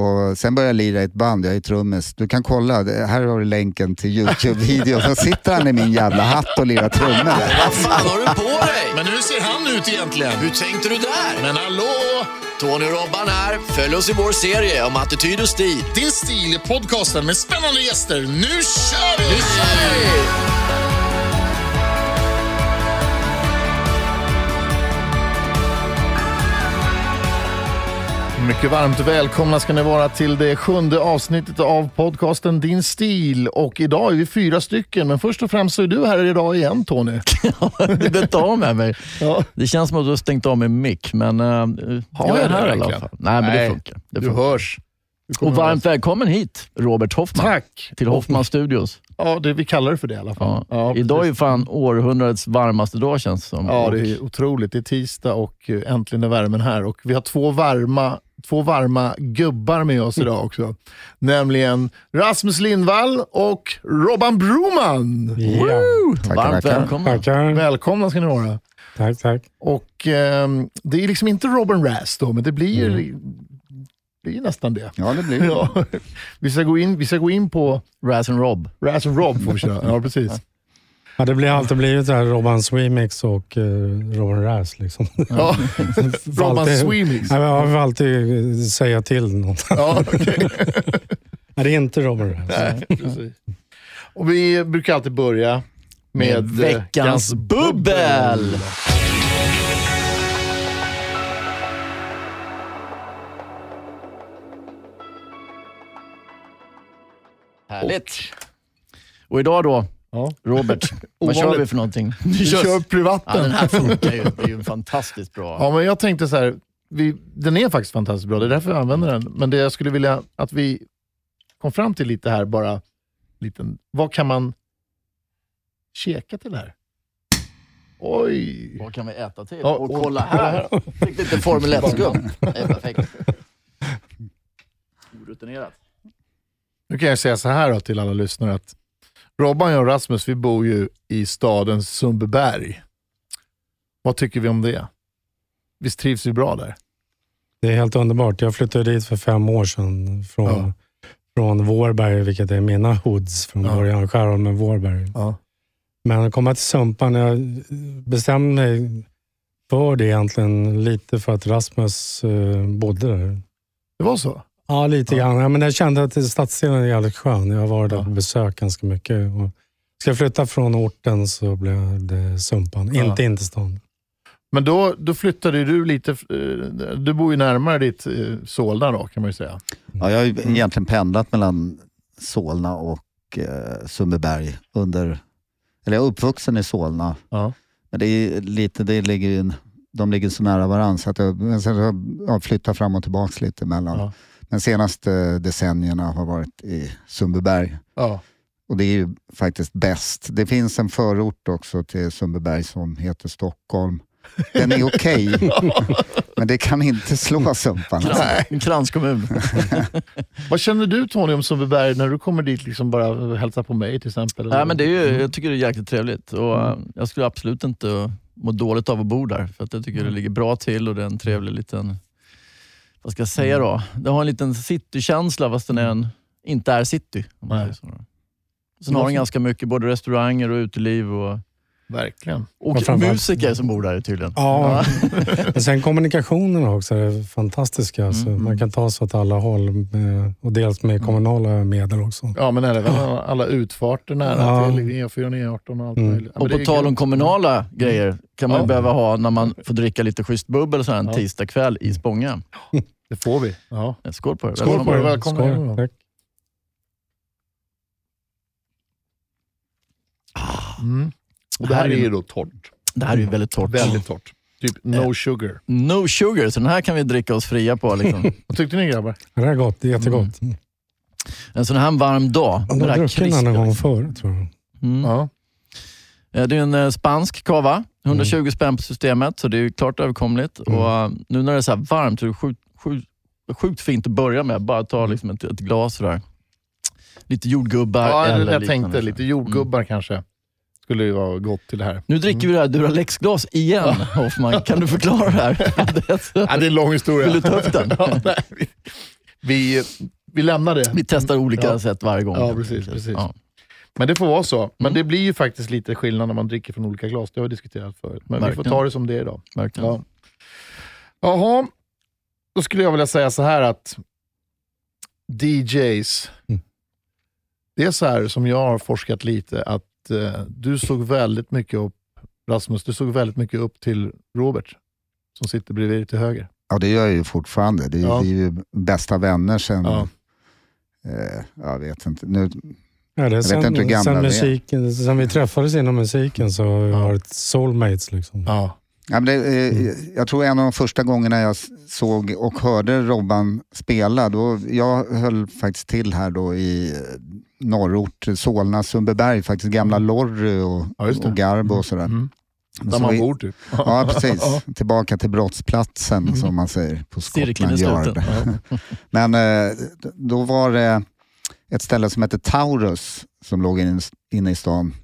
Och sen började jag lira i ett band, jag är trummis. Du kan kolla, det- här har du länken till Youtube-videon. Så sitter han i min jävla hatt och lirar trummor. Vad fan har du på dig? Men hur ser han ut egentligen? Hur tänkte du där? Men hallå! Tony och Robban här. Följ oss i vår serie om attityd och stil. Din stil är podcasten med spännande gäster. Nu kör vi! Nu kör vi! Mycket varmt välkomna ska ni vara till det sjunde avsnittet av podcasten Din stil. Och idag är vi fyra stycken, men först och främst så är du här idag igen Tony. Behöver inte av med mig. Ja. Det känns som att du har stängt av min mick, men uh, Har jag jag är det här i alla verkligen? fall. Nej, men Nej, det funkar. Det Du funkar. hörs. Du kommer Och varmt välkommen hit, Robert Hoffman. Tack. Till Hoffman Studios. Ja, det, vi kallar det för det i alla fall. Ja. Idag är ju fan århundradets varmaste dag känns det som. Ja, det är otroligt. Det är tisdag och eh, äntligen är värmen här. Och vi har två varma, två varma gubbar med oss idag också. Nämligen Rasmus Lindvall och Robban Broman. Ja, Tackar, Varmt tackar. välkomna. tackar. Välkomna ska ni vara. Tack, tack. Och ehm, det är liksom inte Robin Rass då, men det blir, Mm. Blir ju nästan det. Ja, det blir det. Ja. Vi, ska gå in, vi ska gå in på Raz and Rob. Raz och Rob får vi köra. Ja, precis. Ja, det blir alltid blivit så här Robbans remix och uh, Robin Rass. Liksom. Ja. Alltid- Swemix. Nej, men Jag vill alltid säga till något. Ja, okej. Nej, det är inte Robin. Nej, precis. Och vi brukar alltid börja med, Med eh, veckans bubbel. Härligt. Och idag då, Ja. Robert, vad kör vi för någonting? Vi kör Ja, den här funkar ju. Det är ju fantastiskt bra. Ja, men jag tänkte så här, vi, den är faktiskt fantastiskt bra, det är därför jag använder den. Men det jag skulle vilja att vi kom fram till lite här, bara liten, vad kan man käka till det här? Oj! Vad kan vi äta till? Ja, och och- kolla här, fick lite Formel 1-skum. Det är perfekt. Orutinerat. Nu kan jag säga så här då till alla lyssnare att Robban, jag och Rasmus, vi bor ju i staden Sundbyberg. Vad tycker vi om det? Visst trivs vi bra där? Det är helt underbart. Jag flyttade dit för fem år sedan från, Ja. från Vårberg, vilket är mina hoods från Ja. början. Skärholmen, Vårberg. Ja. Men att komma till Sumpan, jag bestämde mig för det egentligen lite för att Rasmus eh, bodde där. Det var så? Ja, lite Ja. grann. Ja, men jag kände att stadsdelen är jävligt skön. Jag har varit där Ja. på besök ganska mycket. Och ska jag flytta från orten så blev det Sumpan, Ja. inte in till stan. Men då, då flyttade du lite, eh, du bor ju närmare ditt eh, Solna då kan man ju säga. Ja, jag har ju egentligen pendlat mellan Solna och eh, Sundbyberg under... Eller jag är uppvuxen i Solna. Ja. Men det är lite, det ligger ju, de ligger så nära varandra så att jag, jag ja, flyttat fram och tillbaka lite emellan. Ja. De senaste decennierna har varit i Sundbyberg. Ja. Och det är ju faktiskt bäst. Det finns en förort också till Sundbyberg som heter Stockholm. Den är okej, men det kan inte slå Sumpan. Alltså. En kranskommun. Vad känner du Tony om Sundbyberg när du kommer dit liksom bara hälsa på mig till exempel? Nej, men det är ju, jag tycker det är jäkligt trevligt. Och, eh, Jag skulle absolut inte må dåligt av att bo där. För att jag tycker det ligger bra till och det är en trevlig liten... Vad ska jag säga då? Det har en liten citykänsla fast den är en, inte är city. Om man Nej. säger så. Sen har den ganska mycket både restauranger och uteliv och, Verkligen. och Och framförallt- musiker som bor där tydligen. Ja, men sen kommunikationerna också är fantastiska. Så Mm. man kan ta sig åt alla håll med, och dels med kommunala medel också. Ja, men även alla utfarter nära Ja. till E4, E18 och allt Mm. möjligt. Ja, Och på tal om kommunala grejer kan man Ja. behöva ha när man får dricka lite schysst bubbel så här en Ja. tisdagkväll i Spånga. Det får vi. Ja. Skål på er. Skål på er. Välkomna. Då. Tack. Mm. Och det här är ju då torrt. Det här är ju väldigt torrt. Väldigt torrt. Typ no sugar. No sugar, så den här kan vi dricka oss fria på. Liksom. Vad tyckte ni grabbar? Det här är gott, det är jättegott. Mm. En sån här varm dag. Jag har här druckit den en krispiga. gång förr tror jag. Mm. Ja. Eh, Det är en eh, spansk kava, 120 spänn på systemet, så det är ju klart överkomligt. Mm. Och, eh, nu när det är så här varmt så är det sjukt, sjukt, sjukt fint att börja med. Bara ta liksom ett, ett glas sådär. Lite jordgubbar Ja, eller jag liknande. tänkte lite jordgubbar kanske. Skulle ju vara gott till det här. Nu dricker vi det här Duralex-glas igen, Hoffman. Kan du förklara det här? Det är så- Ja, det är en lång historia. Vill du ta upp den? ja, nej, vi, Vi, vi lämnar det. Vi testar olika Ja. sätt varje gång. Ja, precis, precis. Ja. Men det får vara så. Men Mm. det blir ju faktiskt lite skillnad när man dricker från olika glas. Det har vi diskuterat förut. Men vi Verkligen. får ta det som det är idag. Verkligen. Ja. Jaha, då skulle jag vilja säga så här att DJs, Mm. det är så här som jag har forskat lite, att eh, du såg väldigt mycket upp, Rasmus, du såg väldigt mycket upp till Robert, som sitter bredvid dig till höger. Ja, det gör jag ju fortfarande. Det är, Ja. vi är ju bästa vänner sen, Ja. eh, jag vet inte. Nu, Ja, det är sen, vet inte hur gamla sen, vi är. musiken, sen vi träffades inom musiken så har vi varit soulmates. Liksom. Ja. Ja, men det, eh, Jag tror en av de första gångerna jag såg och hörde Robban spela, då, jag höll faktiskt till här då i eh, norrort, Solna, Sundbyberg, faktiskt gamla Lorry och, Ja, och Garbo och sådär. Mm. Där man bor typ. Ja, precis. Tillbaka till brottsplatsen som man säger på Scotland. Yard. Men eh, då var det ett ställe som hette Taurus som låg in- inne i stan.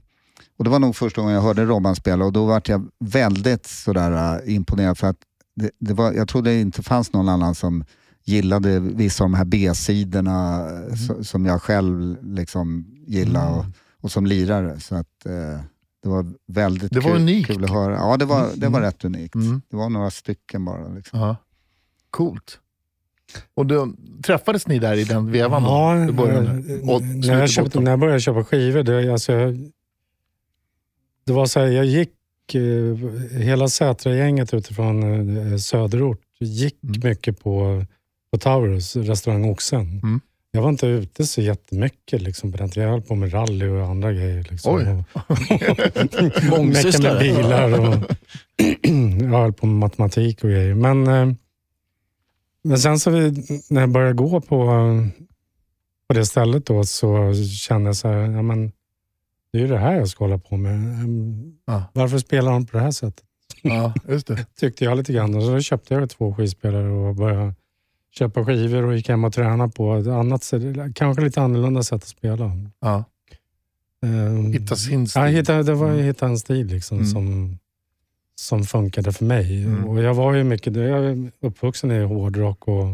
Och Det var nog första gången jag hörde Robban spela och då var jag väldigt sådär eh, imponerad för att det, det var, jag trodde det inte fanns någon annan som gillade vissa av de här B-sidorna eh, so- som jag själv liksom gillar och, och som lirare. Så att, eh, det var väldigt Det var kul, unikt. kul att höra. Ja, det var, det var Mm. rätt unikt. Mm. Det var några stycken bara. Liksom. Ja. Coolt. Och då, träffades ni där i den vevan? då? Ja, I början? eh, Och när, jag köpte, när jag började köpa skivor, det, alltså, jag, det var så här, jag gick, eh, hela Sätra-gänget utifrån eh, söderort gick Mm. mycket på, på Taurus, restaurang Oxen. Mm. Jag var inte ute så jättemycket liksom, på den tiden. Jag höll på med rally och andra grejer. Liksom. Oj. Mecka med bilar och jag höll på med matematik och grejer. Men, eh, men sen så vi, när jag började gå på, på det stället då så kände jag så här, ja, men, det är ju det här jag ska hålla på med. Ehm, Ja. Varför spelar de på det här sättet? Ja, just det. Tyckte jag lite grann. Så då köpte jag två skivspelare och började köpa skivor och gick hem och tränade på ett annat sätt. Kanske lite annorlunda sätt att spela. Ja. Ehm, Hitta sin stil. Ja, hitta, det var Mm. hitta en stil liksom Mm. som, som funkade för mig. Mm. Och jag var ju mycket, jag är uppvuxen i hårdrock och,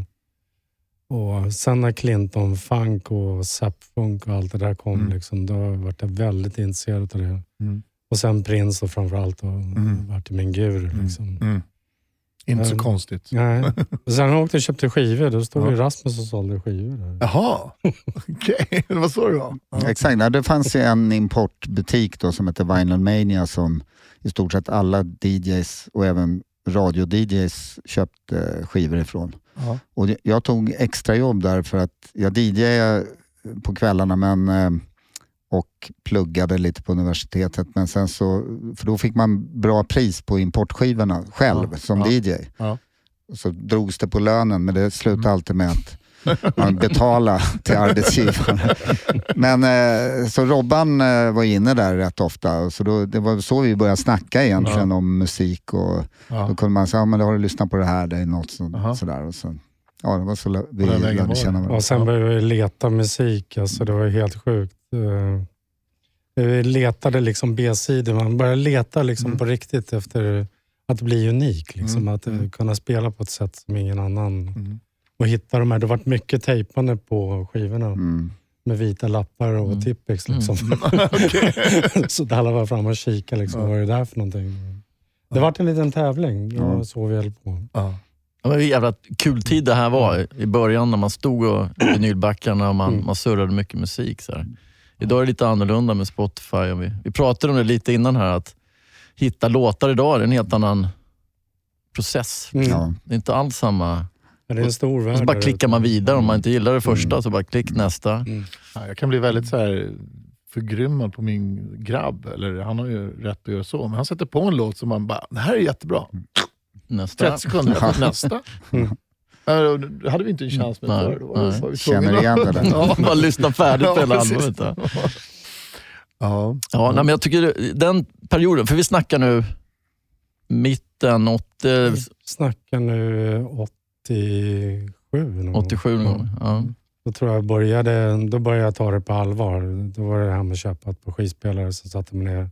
och sen när Clinton funk och Zapfunk och allt det där kom, Mm. liksom, då vart jag väldigt intresserad av det. Mm. Och sen Prince och framförallt och Mm. vart min guru. Liksom. Mm. Inte så konstigt. Nej. Och sen när jag åkte och köpte skivor, då stod Ja. ju Rasmus och sålde skivor. Där. Jaha, okej. Det var så det var. Ja. Exakt, ja, det fanns en importbutik då som hette Vinyl Mania som i stort sett alla DJs och även radio-DJs köpte skivor ifrån. Ja. Och jag tog extra jobb där för att jag DJade på kvällarna men, eh, och pluggade lite på universitetet. Men sen så, för då fick man bra pris på importskivorna själv Ja, som ja, DJ. så drogs det på lönen men det slutade alltid med att man betalade till arbetsgivaren. Men eh, så Robban eh, var inne där rätt ofta. Så då, det var så vi började snacka egentligen om musik. Och Då Ja. kunde man säga, ja, men då har du lyssnat på det här, det är något så, Aha. sådär. Och så, ja, det var så vi lärde känna varandra. Och sen Ja. började vi leta musik. Alltså, det var helt sjukt. Eh, Vi letade liksom B-sidor. Man började leta liksom Mm. på riktigt efter att bli unik. Liksom. Mm. Att Mm. kunna spela på ett sätt som ingen annan. Mm. Och hitta de här. Det har varit mycket tejpande på skivorna Mm. med vita lappar och Mm. Tippex. Liksom. Okej. så alla var framme och kikade. Liksom, Ja. Vad är det där för någonting? Det vart en liten tävling. Det var Ja. så vi höll på. Ja. Det var en jävla kul tid det här var i- början när man stod och, i vinylbackarna och man, Mm. man surrade mycket musik. Så här. Idag är det lite annorlunda med Spotify. Och vi, vi pratade om det lite innan här, att hitta låtar idag är en helt annan process. Mm. Ja. Det är inte alls samma... Men det är en stor värld. Och så bara klickar man vidare. Om man inte gillar det första Mm. så bara klick nästa. Mm. Ja, jag kan bli väldigt så här förgrymmad på min grabb. Eller han har ju rätt att göra så. Men han sätter på en låt som man bara, det här är jättebra. nästa. 30 sekunder, nästa. Mm. Det hade vi inte en chans med Nej, förr. Då var vi Känner igen det där. Ja. bara lyssna färdigt på hela albumet. Ja. Ja. Ja, nej, men jag tycker den perioden, för vi snackar nu mitten 80, Snackar nu eh, 87. någon gång. 87 någon. Ja. Då tror jag började, då började jag ta det på allvar. Då var det det här med ett par skivspelare. Så satte man ner,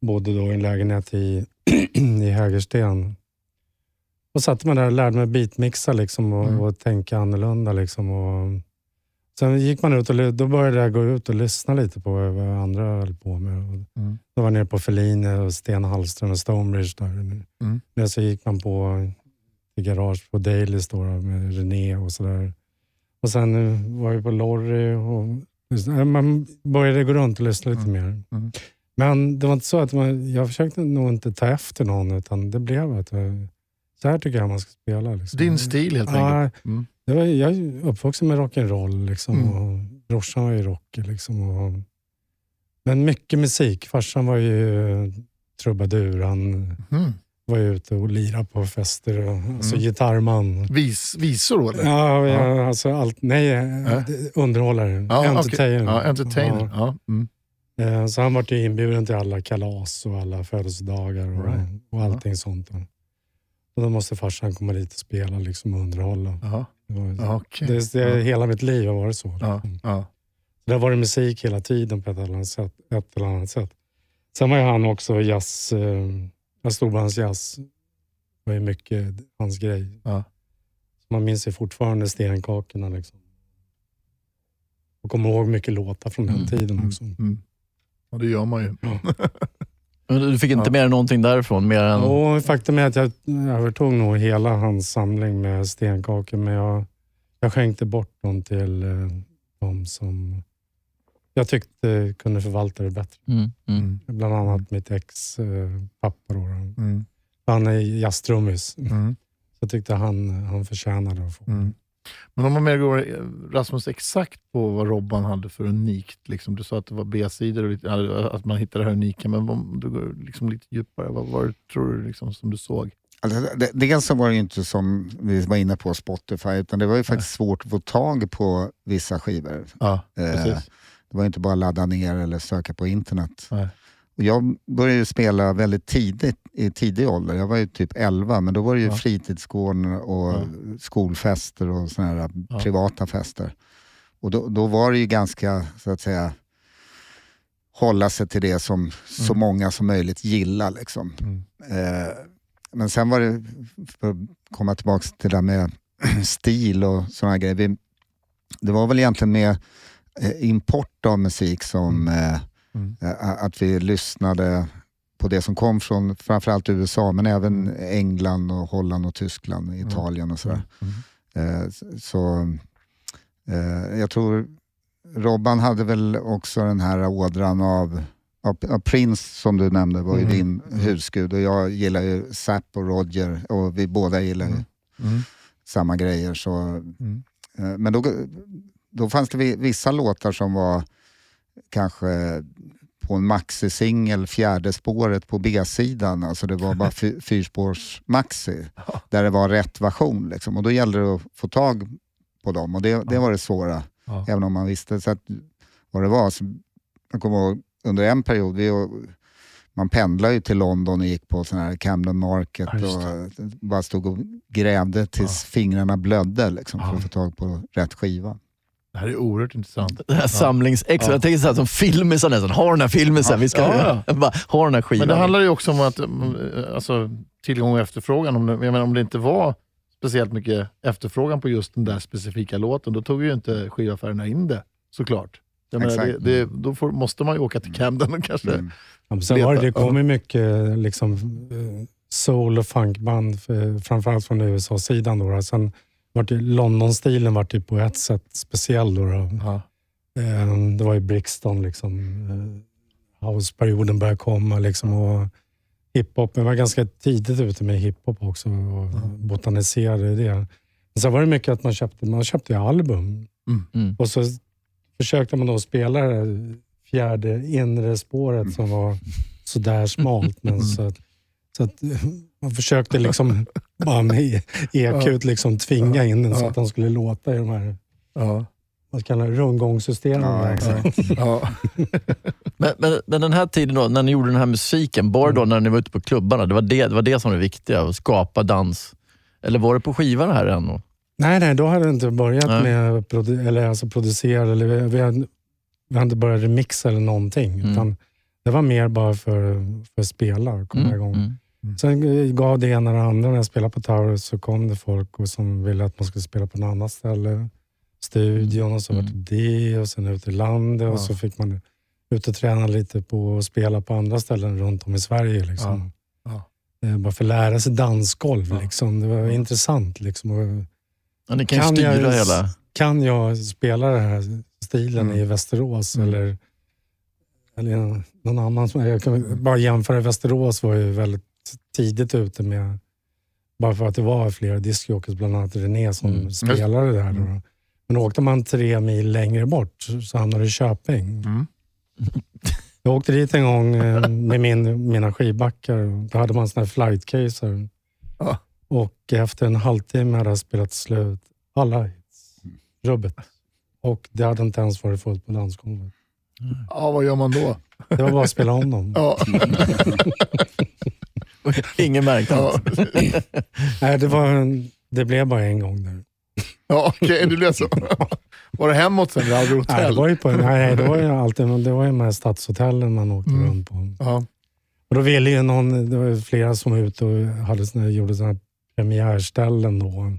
bodde då i en lägenhet i, i Hägersten. och satte mig där och lärde mig beatmixa liksom, och, Mm. och tänka annorlunda. Liksom, och, sen gick man ut och då började jag gå ut och lyssna lite på vad andra höll på med. Mm. Då var jag nere på Fellini och Sten Hallström och Stonebridge. Där. Mm. Men så gick man på i garage på Dailys då, med René och sådär. Och sen eh, var jag på Lorry och lyssnade. man började gå runt och lyssna lite mer. Mm. Men det var inte så att man, jag försökte nog inte ta efter någon utan det blev att jag, så här tycker jag man ska spela. Liksom. Din stil helt enkelt. Ja, Mm. det var, jag är uppvuxen med rock'n'roll liksom, Mm. och brorsan var ju rocker. Liksom, och, men mycket musik. Farsan var ju eh, trubadur. Han Mm. Var ute och lirade på fester. Och, alltså Mm. gitarrman. Vis, visor då eller? Ja, ja, alltså allt. Nej, Äh. underhållare. Ja. Entertainer. Ja, entertainer. Ja. Mm. Eh, Så han var ju inbjuden till alla kalas och alla födelsedagar och, Right. och allting sånt. Och då måste farsan komma dit och spela liksom, och underhålla. Det okej. det, det. Hela mitt liv har varit så. Ja, liksom. Det har varit musik hela tiden på ett eller annat sätt. Ett eller annat sätt. Sen var ju han också jazz, eh, storbandsjazz. Det var ju mycket hans grej. Ja. Man minns ju fortfarande stenkakorna. Liksom. Och kommer ihåg mycket låtar från den Mm, tiden Mm. också. Mm. Ja, det gör man ju. Men Du fick inte Ja. med någonting därifrån? Mer än... Och faktum är att jag övertog nog hela hans samling med stenkakor, men jag, jag skänkte bort dem till eh, de som jag tyckte kunde förvalta det bättre. Mm, mm. Mm. Bland annat mitt ex eh, pappa. Då. Mm. Han är jazztrummis. Mm. Så jag tyckte han, han förtjänade att få. Mm. Men om man mer går, eh, Rasmus, exakt på vad Robban hade för unikt. Liksom, du sa att det var B-sidor och lite, att man hittade det här unika, men om du går liksom lite djupare, vad var det tror du liksom, som du såg? Alltså, det, dels så var det ju inte som vi var inne på Spotify, utan det var ju faktiskt svårt att få tag på vissa skivor. Ja, Eh, precis. Det var inte bara att ladda ner eller söka på internet. Nej. Och jag började spela väldigt tidigt, i tidig ålder. Jag var ju typ 11, men då var det ju Ja. fritidsgården och Ja. skolfester och såna här Ja. privata fester. Och då, då var det ju ganska, så att säga, hålla sig till det som så Mm. många som möjligt gillar. Liksom. Mm. Eh, men sen var det, för att komma tillbaka till det där med stil och sådana grejer. Vi, det var väl egentligen med import av musik som eh, Mm. eh, att vi lyssnade på det som kom från framförallt USA, men även England, och Holland, och Tyskland, Italien och sådär. Mm. Eh, så eh, jag tror Robban hade väl också den här ådran av, av, Prince som du nämnde var ju Mm. din husgud och jag gillar ju Zapp och Roger och vi båda gillar ju Mm. Mm. samma grejer. Så, Mm. eh, men då, då fanns det vi- vissa låtar som var kanske på en maxi-singel, fjärde spåret på B-sidan, alltså det var bara fy- fyrspårs maxi, där det var rätt version. Liksom. Och då gällde det att få tag på dem och det, det var det svåra, Ja. även om man visste så att, vad det var. Så, jag kommer ihåg under en period, vi, man pendlade ju till London och gick på sån här Camden Market Ja, och bara stod och grävde tills fingrarna blödde liksom, för Ja. att få tag på rätt skiva. Det här är oerhört intressant. Det här samlingsex. Ja. Jag tänker så här, som filmisar nästan. Har den här filmisen. Vi ska Ja, bara, ha den här skivan. Men det handlar ju också om att mm, alltså, tillgång och efterfrågan. Om det, jag menar, om det inte var speciellt mycket efterfrågan på just den där specifika låten, då tog ju inte skivaffärerna in det såklart. Jag menar, det, det, då får, måste man ju åka till Camden och kanske... Mm. Ja, men sen var det, det kom ju mycket liksom, eh, soul och funkband, eh, framförallt från USA-sidan. Då, då. Sen London-stilen var det på ett sätt speciell. Då, då. Ja. Eh, Det var ju Brixton, liksom, eh, houseperioden började komma. Liksom, och hiphop, jag var ganska tidigt ute med hiphop också och botaniserade i det. Men sen var det mycket att man köpte, man köpte album Mm. och så försökte man då spela det här fjärde inre spåret som var sådär smalt. Men så att, så att man försökte liksom bara med EQ liksom tvinga in den så att den skulle låta i de här Ja. vad kallar det, rundgångssystemen. Ja, exakt. Ja. Men, men, men den här tiden då, när ni gjorde den här musiken, var det då när ni var ute på klubbarna? Det var det, det, var det som var det viktiga, att skapa dans? Eller var det på skivan här än? Nej, nej, då hade det inte börjat Nej. med produ- eller alltså producera. Eller vi, vi, hade, vi hade inte börjat remixa eller någonting. Mm. Utan det var mer bara för, för att spela och komma Mm, igång. mm. Mm. Sen gav det ena det andra. När jag spelade på Taurus så kom det folk och som ville att man skulle spela på något annat ställe. Studion och så Mm. var det det och sen ut i landet Ja. och så fick man ut och träna lite på och spela på andra ställen runt om i Sverige. Liksom. Ja. Eh, Bara för att lära sig dansgolv. Ja. Liksom. Det var intressant. Liksom. Och Ja, ni kan Kan styra jag- hela... kan jag spela den här stilen Mm. i Västerås Mm. eller, eller någon annan? Jag kan bara jämföra. Västerås var ju väldigt tidigt ute med, bara för att det var flera discjockeys, bland annat René som Mm. spelade där. Mm. Men åkte man tre mil längre bort så- hamnade du i Köping. Mm. Jag åkte dit en gång eh, med min, mina skivbackar. Då hade man såna här flightcaser. Ja. Och efter en halvtimme hade jag spelat slut alla hits. Rubbet. Och det hade inte ens varit fullt på dansgolvet. Ja, vad gör man då? Det var bara att spela om dem. Ja. Ingen märkte alls. Nej, det, var en, det blev bara en gång där. ja okej, det blev så. Var det hemåt sen? Vi hade Nej, det hotell? var ju, på, nej, det var ju alltid det var ju de här stadshotellen man åkte Mm. runt på. Ja. Och då ville ju någon, det var flera som var ute och hade såna, gjorde såna här premiärställen då.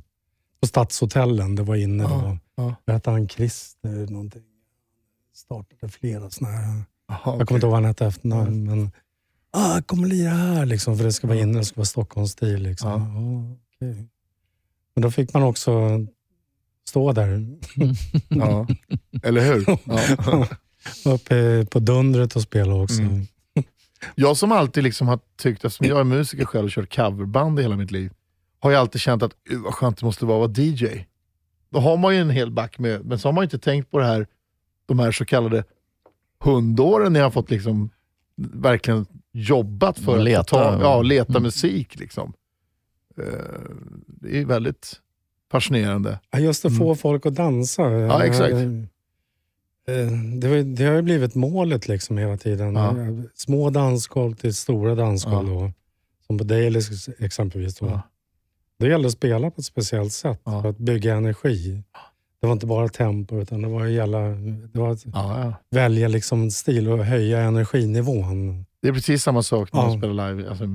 På stadshotellen, det var inne då. Ja. Vad hette han? Christer någonting. Startade flera såna här. Jaha, Jag kommer inte ihåg vad han hette efternamn. Men, ah, jag kommer lira här liksom, för det ska vara inne, det ska vara Stockholmsstil. Liksom. Ja. Ja, okej. Men då fick man också stå där Ja. Eller hur? Ja. uppe på dundret och spela också. Mm. Jag som alltid liksom har tyckt, eftersom jag är musiker själv och kört coverband i hela mitt liv, har ju alltid känt att "Uh, vad skönt det måste vara att vara DJ. Då har man ju en hel back med, men så har man inte tänkt på det här, de här så kallade hundåren när jag har fått liksom verkligen jobbat för Och leta. att ta, ja, leta Mm. musik. Liksom. Eh, Det är väldigt fascinerande. Ja, Just att få Mm. folk att dansa. Ja, exakt. Eh, Det, det har ju blivit målet liksom hela tiden. Ja. Små dansgolv till stora dansgolv. Ja. Då. Som på Dailys exempelvis. Då. Ja. Det gällde att spela på ett speciellt sätt Ja. för att bygga energi. Det var inte bara tempo utan det var gälla, det var att Ja, ja. välja liksom stil och höja energinivån. Det är precis samma sak när man spelar live, alltså,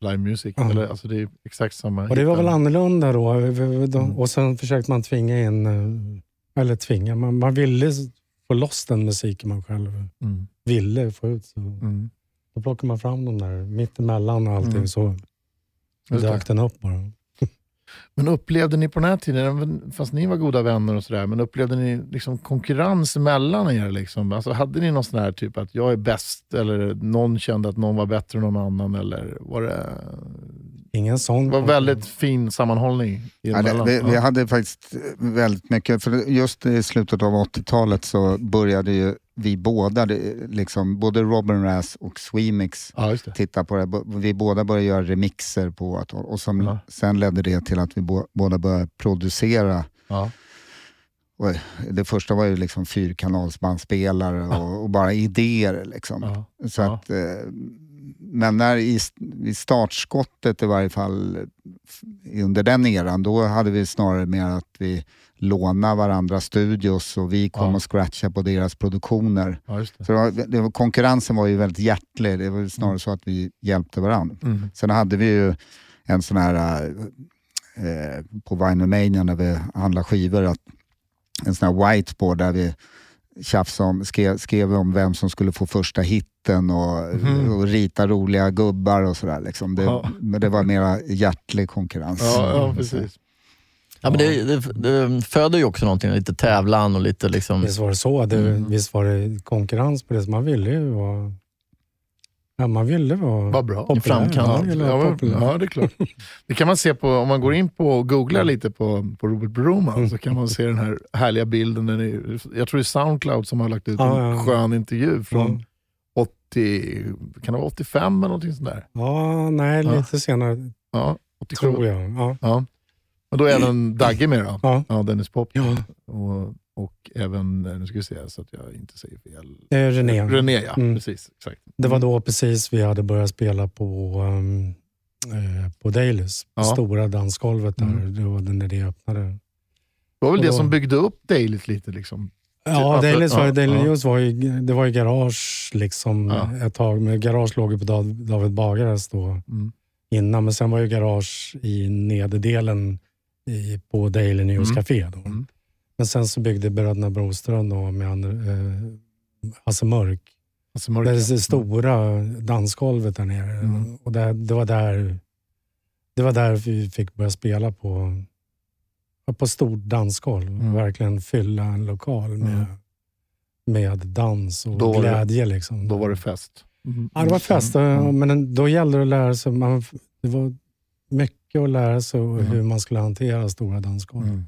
live music. Ja. Eller, alltså, det är exakt samma. Och det var väl annorlunda då. Mm. Och sen försökte man tvinga in, eh, eller tvinga, man, man ville få loss den musiken man själv Mm. ville få ut. Så Mm. då plockar man fram dem där mittemellan och allting Mm. så dök den upp bara. Men upplevde ni på den här tiden, fast ni var goda vänner och sådär, men upplevde ni liksom konkurrens mellan er? Liksom? Alltså, hade ni någon sån här typ att jag är bäst eller någon kände att någon var bättre än någon annan? Eller var det, Ingen sån. det var väldigt fin sammanhållning Ja, det, emellan? vi, hade faktiskt väldigt mycket, för just i slutet av 80-talet så började ju vi båda, det- liksom, både Robin Rass och Swemix ja, det. titta på det. Vi båda började göra remixer på att och som, Ja. sen ledde det till att vi bo, båda började producera. Ja. Och det första var ju liksom fyrkanalsbandspelare och, och bara idéer. Liksom. Ja. Så Ja. att, eh, men när i, i startskottet i varje fall under den eran, då hade vi snarare mer att vi lånade varandra studios och vi kom Ja. och scratchade på deras produktioner. Ja, det. Så det var, det var, konkurrensen var ju väldigt hjärtlig, det var snarare så att vi hjälpte varandra. Mm. Sen hade vi ju en sån här, eh, på Vinomania när vi handlade skivor, att en sån här whiteboard där vi tjafsade om, skrev, skrev om vem som skulle få första hitten och, Mhm. och rita roliga gubbar och sådär. Liksom. Det, Ja. Men det var mera hjärtlig konkurrens. Ja, ja, precis. Ja, men det, det, det föder ju också någonting, lite tävlan och lite liksom... Visst var det så. Det, Mm. Visst var det konkurrens på det. Så man ville ju vara... Ja, man ville vara Vad bra. populär. framkant. Man ville vara Ja, populär. ja, det är klart. Det kan man se på, om man går in på och googlar lite på, på Robert Broman Mm. så kan man se den här härliga bilden. Den är, jag tror det är Soundcloud som har lagt ut Ja, en ja. skön intervju från Ja. 80, kan det vara 85 eller någonting sånt där? Ja, nej, Ja. lite senare Ja, 87. tror jag. Ja. Ja. Och då är även Dagge med då? Ja. Ja, Dennis Pop. Ja. Och, och även, eh, nu ska vi se så att jag inte säger fel. Eh, René. René, ja. Mm. Precis. Exakt. Det var då precis vi hade börjat spela på, um, eh, på Dailys. Ja. Stora dansgolvet där. Mm. Det var när det öppnade. Det var väl Och det då- som byggde upp Dailyt lite liksom? Ja, att- Dailys var, ja, Daily ja. Var ju, det var ju garage liksom Ja. ett tag. Men garage låg ju på Dav- David Bagares då. Mm. innan. Men sen var ju garage i nederdelen i, på Daily News Mm. Café. Då. Mm. Men sen så byggde bröderna Broström då med eh, Hasse Mörk. Alltså, Det mörka. är det stora dansgolvet där nere. Mm. Och det, det, var där, det var där vi fick börja spela på, på stort dansgolv. Mm. Verkligen fylla en lokal med, Mm. med dans och Då var det- glädje. liksom. Då var det fest. Ja, det var fest. Mm. Men då gällde det att lära sig. Man, det var mycket att lära sig Mm. hur man skulle hantera stora dansgolv.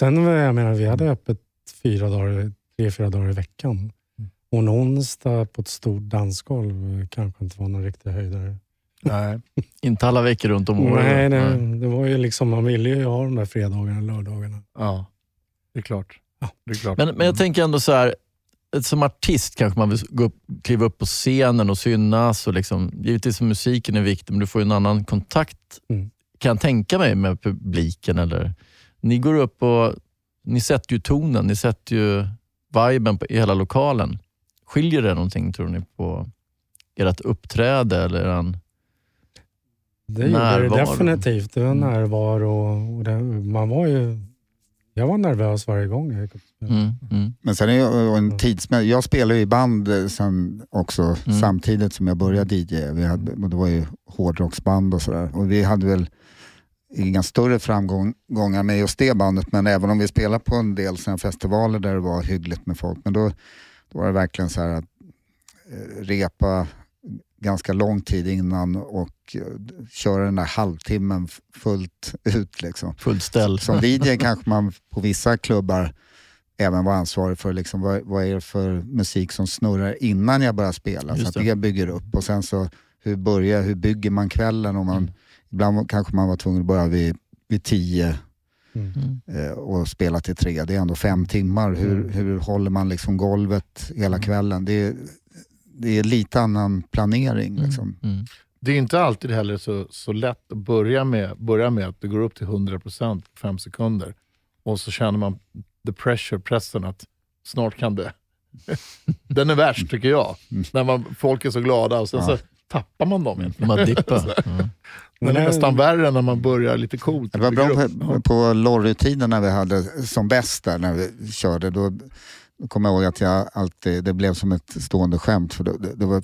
Mm. Mm. Sen jag menar, vi hade öppet fyra dagar, tre, fyra dagar i veckan. Mm. Och en onsdag på ett stort dansgolv kanske inte var någon riktig höjdare. Nej. Inte alla veckor runt om året. Nej, det, Nej. det var ju liksom, man ville ju ha de där fredagarna och lördagarna. Ja, det är klart. Ja. Det är klart. Men, men jag tänker ändå så här, som artist kanske man vill gå upp, kliva upp på scenen och synas. Och liksom, givetvis är musiken är viktig, men du får ju en annan kontakt, Mm. kan jag tänka mig, med publiken. Eller, ni går upp och ni sätter ju tonen, ni sätter ju viben på, i hela lokalen. Skiljer det någonting, tror ni, på ert uppträde eller eran... Det gjorde det definitivt. Det var Mm. närvaro. Och det, man var ju, jag var nervös varje gång jag gick. Mm, mm, Men sen är jag en tidsmässigt, jag spelar i band eh, sen också Mm. samtidigt som jag började DJ. Vi hade, och det var ju hårdrocksband och sådär. Och vi hade väl inga större framgångar med just det bandet, men även om vi spelade på en del såna festivaler där det var hyggligt med folk, men då, då var det verkligen så att eh, repa ganska lång tid innan och eh, köra den där halvtimmen fullt ut. Liksom. fullt ställ. Som DJ kanske man på vissa klubbar även var ansvarig för liksom, vad, vad är det för musik som snurrar innan jag börjar spela. Just så att det. det bygger upp och sen så hur, börjar, hur bygger man kvällen? Och man, Mm. Ibland kanske man var tvungen att börja vid, vid tio Mm. Mm. eh, och spela till tre. Det är ändå fem timmar. Hur, Mm. hur håller man liksom golvet hela kvällen? Det är, det är lite annan planering. Liksom. Mm. Det är inte alltid heller så, så lätt att börja med, börja med att det går upp till 100% på fem sekunder. Och så känner man the pressure, pressen att snart kan det. Den är värst tycker jag. När man, folk är så glada och sen Ja. så tappar man dem. Man dippar. Den är nästan värre när man börjar lite coolt. Det var bra på, på Lorry-tiden när vi hade som bäst där när vi körde. Då kommer jag ihåg att jag alltid, det blev som ett stående skämt. För det, det, det var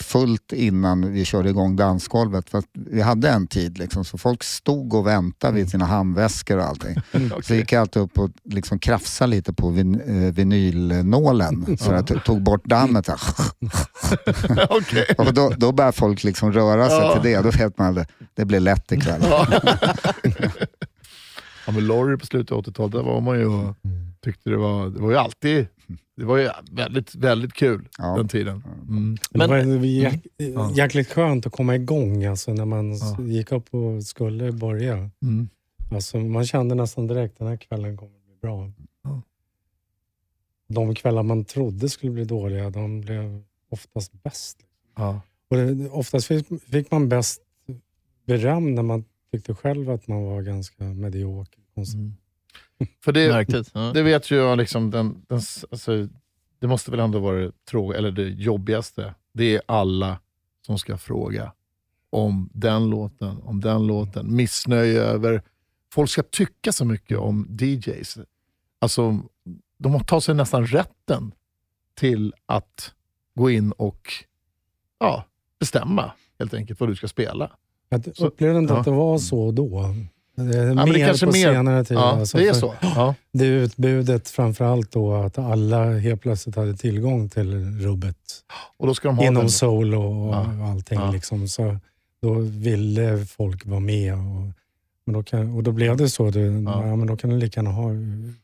fullt innan vi körde igång dansgolvet. För att vi hade en tid liksom, så folk stod och väntade vid sina handväskor och allting. Så gick jag alltid upp och liksom krafsade lite på vin, eh, vinylnålen. Så jag tog bort dammet. Så här. Okej. Och då, då börjar folk liksom röra sig till det. Då vet man att det, blir lätt ikväll. Ja. ja, men Lorry på slutet av 80-talet, där var man ju och tyckte det var, det var ju alltid det var ju väldigt, väldigt kul Ja. den tiden. Mm. Det Men- var jä- Ja. jäkligt skönt att komma igång alltså, när man Ja. gick upp och skulle börja. Mm. Alltså, man kände nästan direkt den här kvällen kommer bli bra. Ja. De kvällar man trodde skulle bli dåliga, de blev oftast bäst. Ja. Och det, oftast fick, fick man bäst beröm när man tyckte själv att man var ganska medioker. Mm. För det, Märkligt. Ja. det vet ju jag, liksom, den, den, alltså, det måste väl ändå vara det, tråg, eller det jobbigaste. Det är alla som ska fråga om den låten, om den låten. Missnöje över... Folk ska tycka så mycket om DJs. Alltså, de tar sig nästan rätten till att gå in och ja, bestämma helt enkelt vad du ska spela. Jag upplevde inte ja. att det var så då. Det är men det mer kanske på mer- senare tid. Ja, alltså, det är så. Ja. Det utbudet framförallt då att alla helt plötsligt hade tillgång till rubbet. Och då ska de ha Inom den. soul och Ja. och allting. Ja. Liksom. Så då ville folk vara med. Och, men då, kan, och då blev det så. Du, ja. men då kan du lika gärna ha,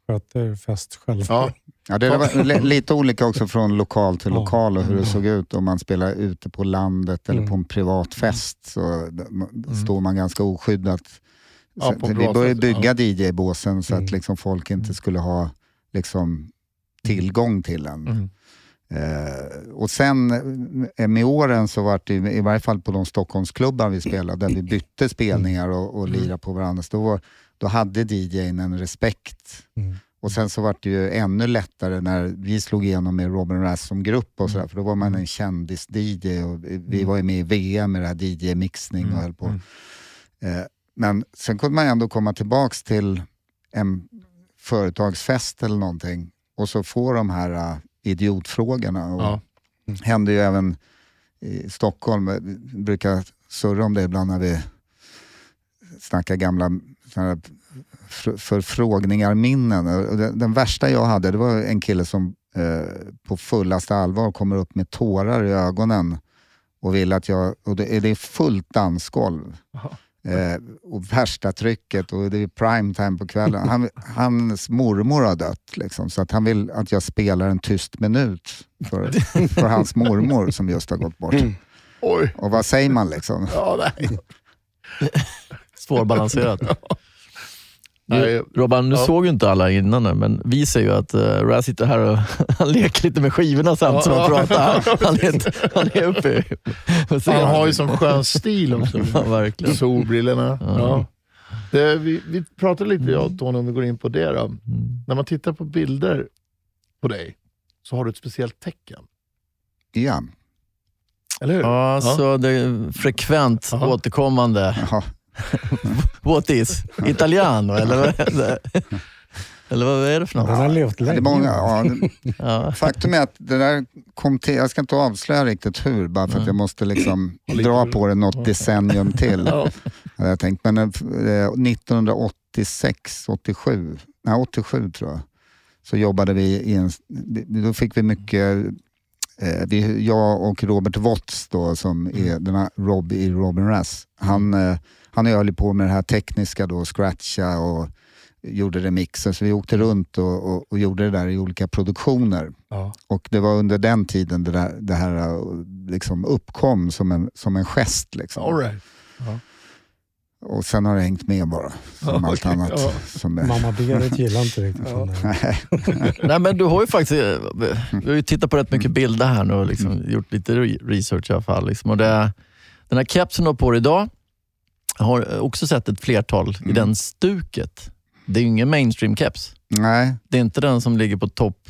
sköta er fest själv. Ja. Ja, det var li- lite olika också från lokal till Ja. lokal och hur det Ja. såg ut. Om man spelar ute på landet eller Mm. på en privat fest så d- m- står man ganska oskyddat. Ja, Så vi började sätt, bygga DJ-båsen så Mm. att liksom folk inte skulle ha liksom, tillgång till den. Mm. Eh, och sen eh, med åren så var det i varje fall på de Stockholmsklubbar vi spelade, där vi bytte spelningar och, och lirade på varandra. Så då, var, då hade DJn en respekt Mm. Och sen så var det ju ännu lättare när vi slog igenom med Robin Rass som grupp och sådär, för då var man en kändis-DJ och vi var ju med i VM med det här DJ-mixning och höll på. Eh, men sen kunde man ändå komma tillbaks till en företagsfest eller någonting och så få de här uh, idiotfrågorna. Och Ja. händer ju även i Stockholm. Vi brukar surra om det ibland när vi snackar gamla för- förfrågningar, minnen. Den, den värsta jag hade, det var en kille som eh, på fullaste allvar kommer upp med tårar i ögonen och vill att jag, och det, det är fullt dansgolv. Eh, och värsta trycket och det är prime time på kvällen. Han, hans mormor har dött, liksom, så att han vill att jag spelar en tyst minut för, för hans mormor som just har gått bort. Oj. Och vad säger man liksom? Ja, nej. Svårbalanserat. Nej, Robban, nu ja. såg ju inte alla innan men vi ser ju att uh, Raz sitter här och han leker lite med skivorna samtidigt som han Ja. pratar. Han, han, är, han är uppe scenen. Han har ju sån skön stil också. Ja, verkligen. Solbrillorna. Ja. Ja. Det, vi, vi pratade lite, jag och Tony, om vi går in på det. Då. Mm. När man tittar på bilder på dig så har du ett speciellt tecken. Ja. Eller hur? Ja, så det är frekvent Jaha. återkommande. Ja. What is? Italiano, eller vad är det? Eller vad är det för Den något? har levt Det är länge. många, ja, faktum är att det där kom till, jag ska inte avslöja riktigt hur, bara för att jag måste liksom dra på det något decennium till. Hade jag tänkt. Men eh, 1986, 87, nej 87 tror jag, så jobbade vi i en, då fick vi mycket, eh, vi, jag och Robert Watts då, som är den här Rob i Robin Rass, han, han höll ju på med det här tekniska då, scratcha och gjorde remixer, så vi åkte runt och, och, och gjorde det där i olika produktioner. Ja. Och det var under den tiden det, där, det här eh, liksom uppkom som en, som en gest. Liksom. All right. Och sen har det hängt med bara, som Ja, allt annat. ja. Som är. Mamma Berit gillar inte riktigt Ja. Nej, men du har ju faktiskt, eh, vi har ju tittat på rätt mycket bilder här nu och liksom Mm. gjort lite re- research i alla fall. Liksom. Och det, den här kepsen du har på dig idag, har också sett ett flertal i Mm. den stuket. Det är ju ingen mainstream-keps. Nej, Det är inte den som ligger på topp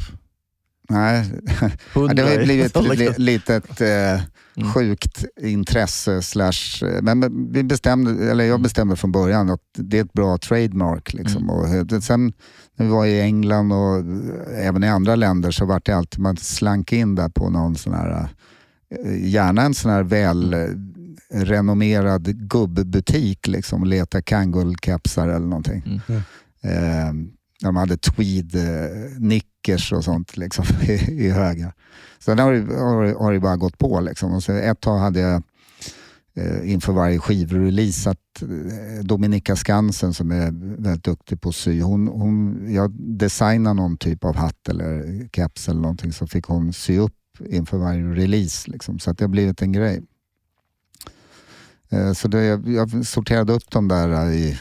nej. 100. det har i blivit keps. litet eh, Mm. sjukt intresse. Slash, eh, men vi bestämde, eller jag bestämde från början att det är ett bra trademark. Liksom. Mm. Och sen när vi var i England och eh, även i andra länder så var det alltid man slank in där på någon sån här, eh, gärna en sån här väl eh, renommerad gubbbutik liksom, och leta Kangol-kepsar eller någonting. Mm. Eh, de hade tweed-nickers och sånt liksom, i, i högar. Sen har det, har, har det bara gått på. Liksom. Och så ett tag hade jag eh, inför varje skivrelease att eh, Dominika Skansen som är väldigt duktig på att sy, hon, hon, jag designade någon typ av hatt eller keps eller någonting så fick hon sy upp inför varje release. Liksom. Så att det har blivit en grej. Eh, så det, jag, sorterade upp dem där eh, i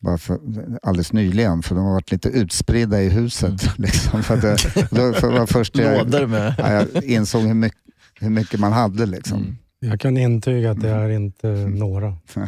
bara för, alldeles nyligen, för de har varit lite utspridda i huset. Liksom, för att det, då, för det var först jag, Lådor med... ja, jag insåg hur mycket, hur mycket man hade. Liksom. Mm. Jag kan intyga att det är inte några.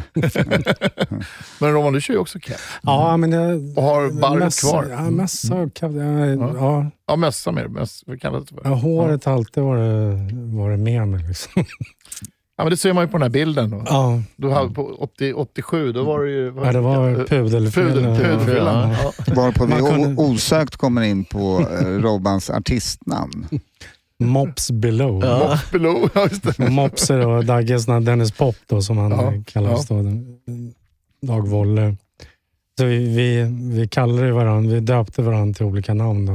Men Roman, du kör ju också keps. Ja, men jag... Och har barret kvar. Ja, mössa och kapp. Ja, Ja. ja. Ja, mössa med mössa, Vad kallas det för? Ja, håret har alltid varit, varit med mig. Liksom. Ja, men det ser man ju på den här bilden. Då. Ja, Du hade på 80, 87, då var det ju... ja, det var pudelfrillan. Pudel. Ja. Ja. Varpå vi kunde- osökt kommer in på eh, Robbans artistnamn. Mops below. Ja. Below, ja just det. Och Mops är då Dagges Dennis Pop då, som han Ja, kallas. Då, Dag Wolle. Så vi, vi, vi kallade varandra, vi döpte varandra till olika namn. Då.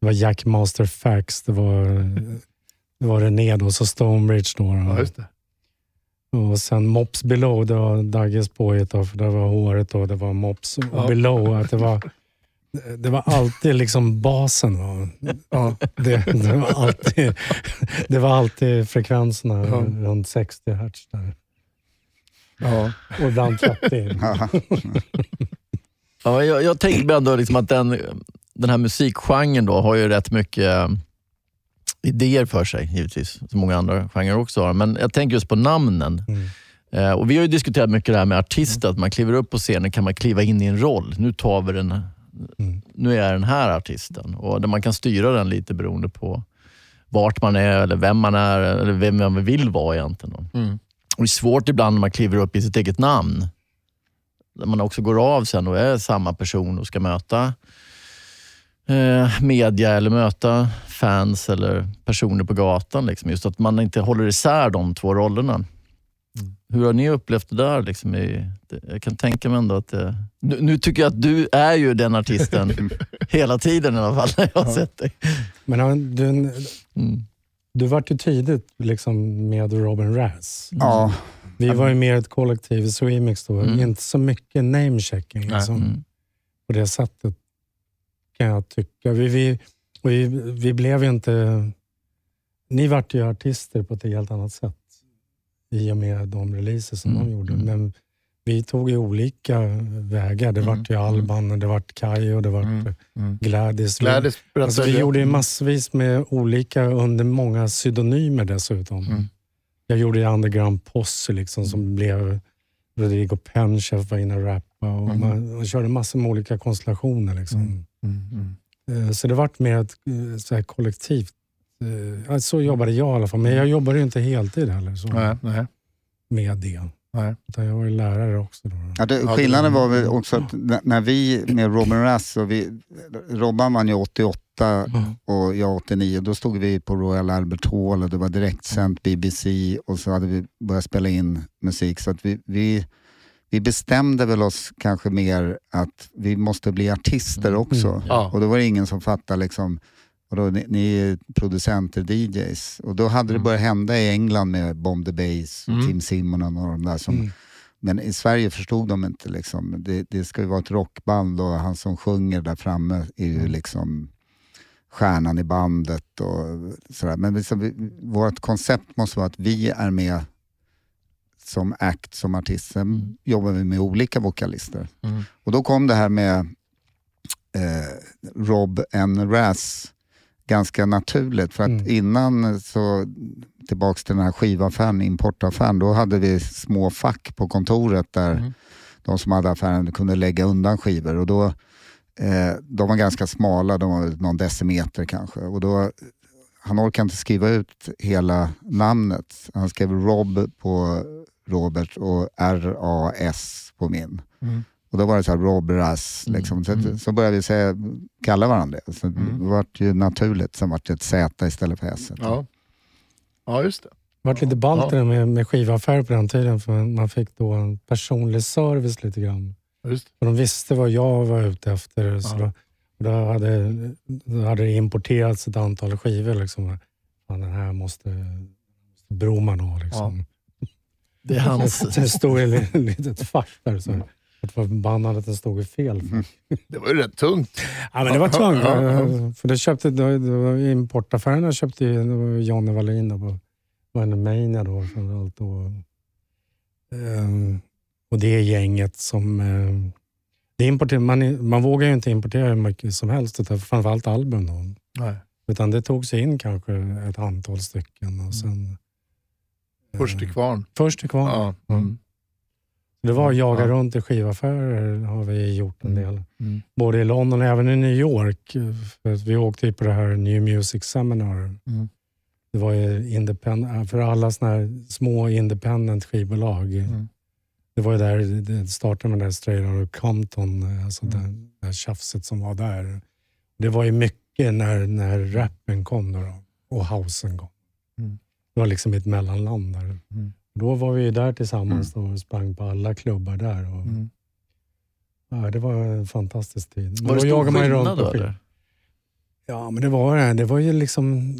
Det var Jack Master Fax, det var, det var René då, så Stonebridge då. Ja, då. just det. Och sen Mops Below, det var Dagges påhitt då, för det var håret då, det var Mops och Ja. Below. Att det, var, det var alltid liksom basen. Va? Ja. Det, det, var alltid, det var alltid frekvenserna Ja. runt 60 hertz. Där. Ja. Och ibland 30. Ja. Ja, jag, jag tänker ändå liksom att den, den här musikgenren då har ju rätt mycket idéer för sig, givetvis. Som många andra genrer också har. Men jag tänker just på namnen. Mm. Eh, och Vi har ju diskuterat mycket det här med artister, att man kliver upp på scenen kan man kliva in i en roll. Nu tar vi den Mm. nu är jag den här artisten. Och där man kan styra den lite beroende på vart man är, eller vem man är, eller vem man vill vara egentligen. Mm. Och det är svårt ibland när man kliver upp i sitt eget namn. Där man också går av sen och är samma person och ska möta eh, media eller möta fans eller personer på gatan. Liksom. Just att man inte håller isär de två rollerna. Hur har ni upplevt det där? Liksom i, det, jag kan tänka mig ändå att det, nu, nu tycker jag att du är ju den artisten hela tiden i alla fall, när jag har sett dig. Men ja, du, Mm. du vart ju tidigt liksom med Robin Razz. Ja, Vi var ju mer ett kollektiv i Swemix då. Mm. Inte så mycket namechecking liksom, Mm. på det sättet kan jag tycka. Vi, vi, vi, vi blev ju inte... Ni vart ju artister på ett helt annat sätt i och med de releaser som Mm, de gjorde. mm. Men vi tog ju olika vägar. Det vart ju Alban, det vart Kai och det vart Mm, mm. Gladys. Vi- Gladys Alltså, vi gjorde ju massvis med olika under många pseudonymer dessutom. Mm. Jag gjorde ju Underground Posse liksom, som blev Rodrigo Penchef var inne och rappade. Och Mm. man, man körde massor med olika konstellationer. Liksom. Mm, mm. Så det vart mer ett eh, så här kollektivt. eh, Så jobbade jag i alla fall. Men jag jobbade ju inte heltid heller så, Nej, nej, med det. nej. Utan jag var ju lärare också. Då. Ja, det, skillnaden var väl också att när, när vi med Robin Rass, och vi, Robban vann ju 88 och jag 89, då stod vi på Royal Albert Hall och det var direktsänt BBC och så hade vi börjat spela in musik. Så att vi, vi, vi bestämde väl oss kanske mer att vi måste bli artister också. Mm. Ja. Och då var det ingen som fattade liksom, och då, ni, ni är producenter, DJs. Och då hade det börjat hända i England med Bomb the Bass och Mm. Tim Simonon och de där som Mm. men i Sverige förstod de inte. Liksom. Det, det ska ju vara ett rockband och han som sjunger där framme är ju liksom stjärnan i bandet. och sådär. Men liksom, vi, vårt koncept måste vara att vi är med som act, som artist. Sen jobbar vi med olika vokalister. Mm. Och då kom det här med eh, Rob N. Raz ganska naturligt. För att Mm. innan, så tillbaks till den här skivaffären, importaffären, då hade vi små fack på kontoret där Mm. de som hade affären kunde lägga undan skivor. Och då, eh, de var ganska smala, de var någon decimeter kanske. Och då, han orkade inte skriva ut hela namnet. Han skrev Rob på Robert och R-A-S på min. Mm. Och då var det så här Rob Raz, liksom. så, mm. så började vi säga, kalla varandra det. Så Mm. det var ju naturligt, sen var det ett Z istället för S. Ja. ja, just det. Det vart lite ballt Ja. med, med skivaffärer på den tiden. För man fick då en personlig service lite grann. Just. För de visste vad jag var ute efter. Så Ja. då, och då, hade, då hade det importerats ett antal skivor. Liksom. Fan, den här måste, måste Broman ha. Liksom. Det är hans... Det stod ett litet fack där. Så att var förbannad att den stod i fel fack. Det var ju rätt tungt. Ja, men det var ja, För det köpte, det var importaffärerna köpte ju, det Johnny Wallin då på Vanemania då framförallt. Då. Ehm, och det gänget som... ehm, det importer, man, man vågar ju inte importera hur mycket som helst, framförallt album. Då. Nej. Utan det tog sig in kanske ett antal stycken. Mm. Och sen, Först till kvarn. först till kvarn. Ja. Mm. Det var att jaga Ja. runt i skivaffärer har vi gjort en del. Mm. Både i London och även i New York. För att vi åkte ju på det här New Music Seminar. Mm. Det var ju independent, för alla såna här små independent skivbolag. Mm. Det var ju där det startade med det Straight Outta Compton, alltså det, det här tjafset som var där. Det var ju mycket när, när rappen kom då, då och housen kom. Mm. Det var liksom ett mellanland där. Mm. Då var vi där tillsammans då och sprang på alla klubbar där. Och, Mm. ja, det var en fantastisk tid. Men Var det stor skillnad då? Eller? Ja, men det var det. Det var ju liksom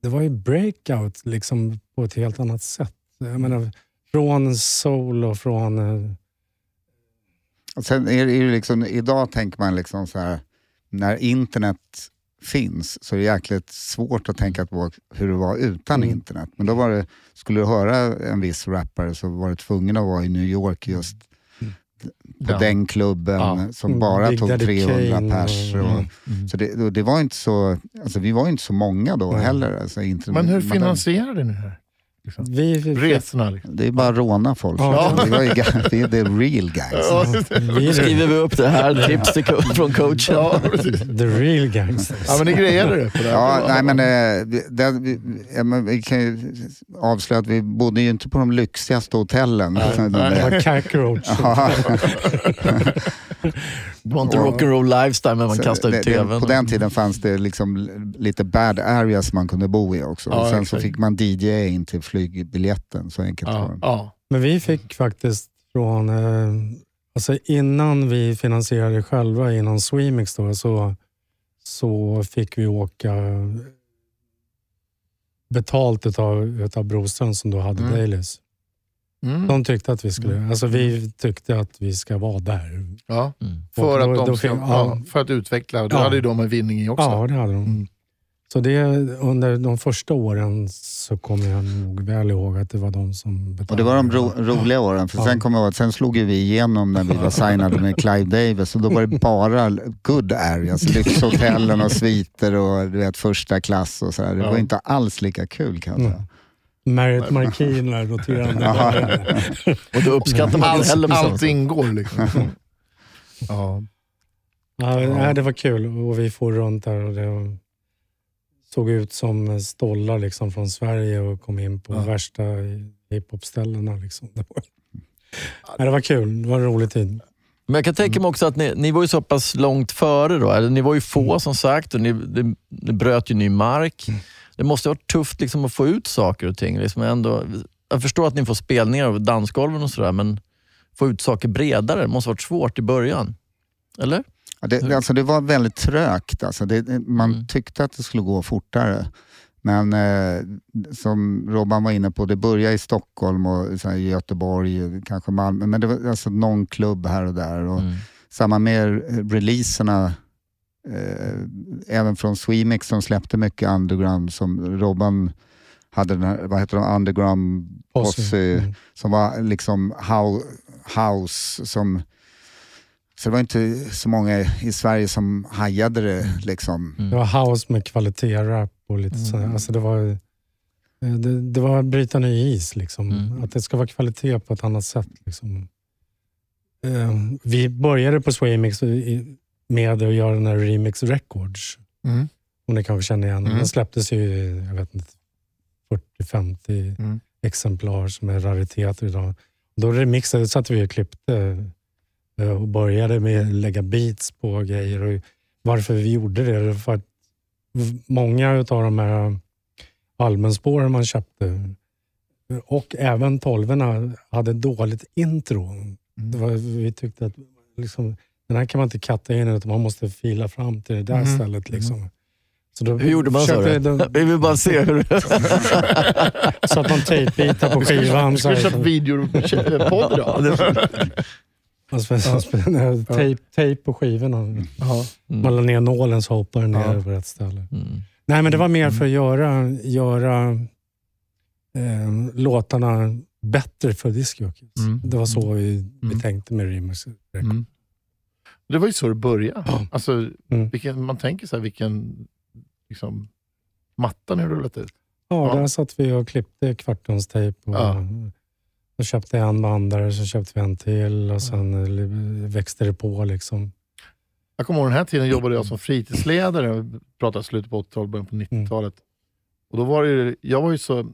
det var ju breakout liksom på ett helt annat sätt. Jag menar, från soul och från... eh, Och sen är det liksom, idag tänker man liksom så här, när internet finns så är det jäkligt svårt att tänka på hur det var utan Mm. internet. Men då var det, skulle du höra en viss rappare så var du tvungen att vara i New York just på Ja. den klubben Ja. som Mm, bara Big tog Daddy 300 Kane pers. och- Mm. Mm. Så det, det var inte så, alltså vi var inte så många då heller. Alltså internet, Men hur finansierade ni det här? Liksom. Vi, vi, Resorna liksom. Det är bara att råna folk. Ja. Det ga- det är the real guys. vi Då skriver vi upp det här, tips till co- från coachen. Ja, the real gangsters. ja, men ni grejade det på det. Ja, nej, men, eh, vi- det, vi, ja, men vi kan ju avslöja att vi bodde ju inte på de lyxigaste hotellen. nej. Det var Cockroach. Ja, Det var inte rock'n'roll lifestyle, men man så kastade ut tvn. På den tiden fanns det liksom lite bad areas man kunde bo i också. Ja, och sen så exakt. fick man DJ in till flygbiljetten. Så enkelt var Ja, det. ja. Men vi fick faktiskt från, eh, alltså innan vi finansierade själva inom Swemix då, så, så fick vi åka betalt utav, utav Broström som då hade Mm. Dailies. Mm. De tyckte att vi skulle, alltså vi tyckte att vi ska vara där. ja. Mm. För, då- att de ska, fick- ja. ja. för att utveckla. Då Ja. hade ju de en vinning i också. Ja, det hade de. Så det, under de första åren så kommer jag nog väl ihåg att det var de som betalade. Och det var de ro, roliga åren. För Ja. sen kommer jag ihåg sen slog ju vi igenom när vi var signade med Clive Davis och då var det bara good areas. Lyxhotellen och sviter och du vet, första klass och sådär. Det Ja. var inte alls lika kul kan jag säga. Mm. Marriott Marquis, där roterande. Och då uppskattar man inte heller Allt, allt ingår liksom. ja. Ja, det var kul och vi får runt där och det såg ut som stollar liksom från Sverige och kom in på Ja. värsta hiphopställena. Liksom. Det, var, nej, det var kul, det var en rolig tid. Men jag kan tänka mig också att ni, ni var ju så pass långt före då. Ni var ju få som sagt och ni, ni, ni bröt ju ny mark. Det måste ha varit tufft liksom, att få ut saker och ting. Liksom ändå, jag förstår att ni får spelningar över dansgolven och sådär, men få ut saker bredare det måste ha varit svårt i början. Eller? Ja, det, det- alltså det var väldigt trögt. Alltså det, man Mm. tyckte att det skulle gå fortare. Men eh, som Robban var inne på, det började i Stockholm och så Göteborg, kanske Malmö. Men det var alltså någon klubb här och där. Och Mm. Samma med releaserna, eh, även från Swemix som släppte mycket underground. Som Robban hade den här, vad heter de, underground posse. Mm. Som var liksom hou- house som... Så det var inte så många i Sverige som hajade det. Liksom. Mm. Det var house med kvalitetsrap och lite Mm. så. Alltså det var eh, det, det var att bryta ny is. Liksom. Mm. Att det ska vara kvalitet på ett annat sätt. Liksom. Eh, Vi började på Swemix i- med att göra den här Remix Records. Mm. Om ni kanske känner igen den. Mm. Den släpptes ju i, jag vet inte, 40-50 Mm. exemplar som är rariteter idag. Då remixade, satt vi och klippte och började med att lägga beats på grejer. Och varför vi gjorde det, för att många av de här allmänspåren man köpte och även tolvorna hade dåligt intro. Var, vi tyckte att liksom, den här kan man inte katta in utan man måste fila fram till det där Mhm. stället. Liksom. Så då Hur gjorde man då? de- Vi vill bara se hur... Så att man tejpbitar på skivan. Ska vi köra videopodd idag? Alltså, ja. tejp, tejp på skivorna. Ja. Man la ner nålen så hoppar den ner Ja. på rätt ställe. Mm. Nej, men det var mer för att göra, göra eh, låtarna bättre för discjockeys. Mm. Det var så vi, vi Mm. tänkte med Remix. Mm. Det var ju så det började. Ja. Alltså, Mm. vilken, man tänker så här, vilken liksom, matta ni rullat ut. Ja, Ja. där satt vi och klippte kvartonstejp. Och, Ja. Och köpte en bandare, så köpte vi en till och sen eh, växte det på. Liksom. Jag kommer ihåg den här tiden jobbade jag som fritidsledare. Vi pratade slutet på 80-talet, början på 90-talet. Och då var det, jag var ju så,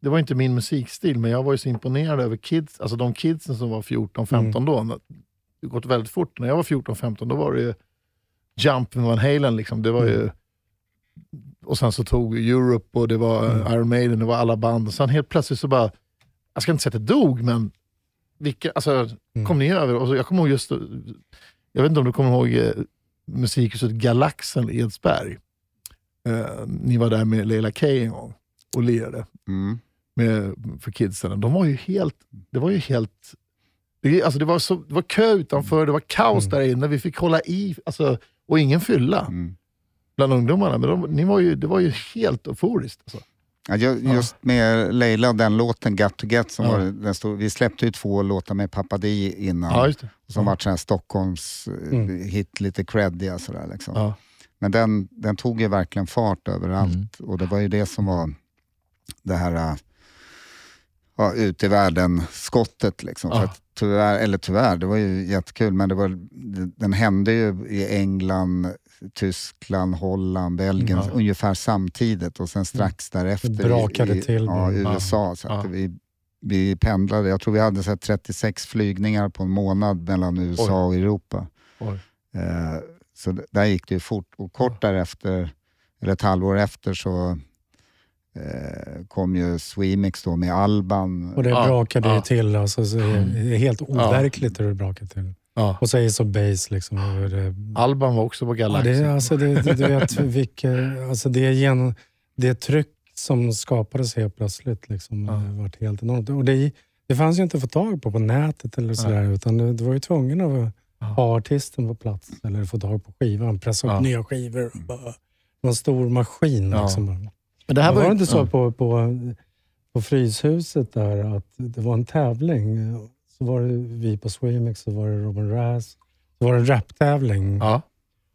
det var inte min musikstil, men jag var ju så imponerad över kids, alltså de kidsen som var 14-15 då. Det har gått väldigt fort. När jag var 14-15 då var det ju Jump med Van Halen. Liksom. Det var ju, och sen så tog Europe och det var Mm. Iron Maiden, det var alla band. Och sen helt plötsligt så bara, jag ska inte säga att det dog, men vilka, alltså, Mm. kom ni över? Och så, jag kommer ihåg just, jag vet inte om du kommer ihåg eh, musikhuset Galaxen i Edsberg. Eh, ni var där med Leila K en gång och lirade Mm. med, för kidsen. De var ju helt, det var ju helt, det, alltså det, var så, det var kö utanför, det var kaos Mm. där inne, vi fick hålla i, alltså, och ingen fylla Mm. bland ungdomarna. Men de, ni var ju, det var ju helt euforiskt. Alltså. Ja, ju- just med Leila och den låten Got to Get, som Ja. var den stod, vi släppte ju två låtar med Pappa Di innan. Ja. Som vart sån Stockholms eh, Mm. hit, lite creddiga sådär. Liksom. Ja. Men den, den tog ju verkligen fart överallt Mm. och det var ju det som var det här, äh, ja, ut i världen-skottet. Liksom. Ja. tyvärr, eller tyvärr, det var ju jättekul, men det var, den hände ju i England, Tyskland, Holland, Belgien Ja. ungefär samtidigt och sen strax därefter Det brakade i, till ja, i USA. Så att Ja. vi, vi pendlade, jag tror vi hade så här 36 flygningar på en månad mellan USA och Europa. Oj. Eh, så där gick det ju fort och kort därefter, eller ett halvår efter så eh, kom ju Swemix då med Alban. Och det Ja, brakade ju ja. till. Alltså, så det är- det är helt overkligt hur det brakade till. Ja. Och så Ace of Base. Liksom, Alban var också på ja, Galaxy. det, är- alltså, det, det, du vet, vilka, alltså, det, är gen, det tryck som skapades helt plötsligt liksom, Ja. det varit helt enormt. Och det, det fanns ju inte att få tag på på nätet eller sådär, utan du, du var ju tvungen att Ja. ha artisten på plats eller få tag på skivan, pressa upp Ja. nya skivor. Bara, en stor maskin. Ja. Liksom. Men det här var var ju- inte så ja. på, på, på Fryshuset där att det var en tävling? Så var det vi på Swemix, så var det Robin Razz. Så var det en raptävling. Ja.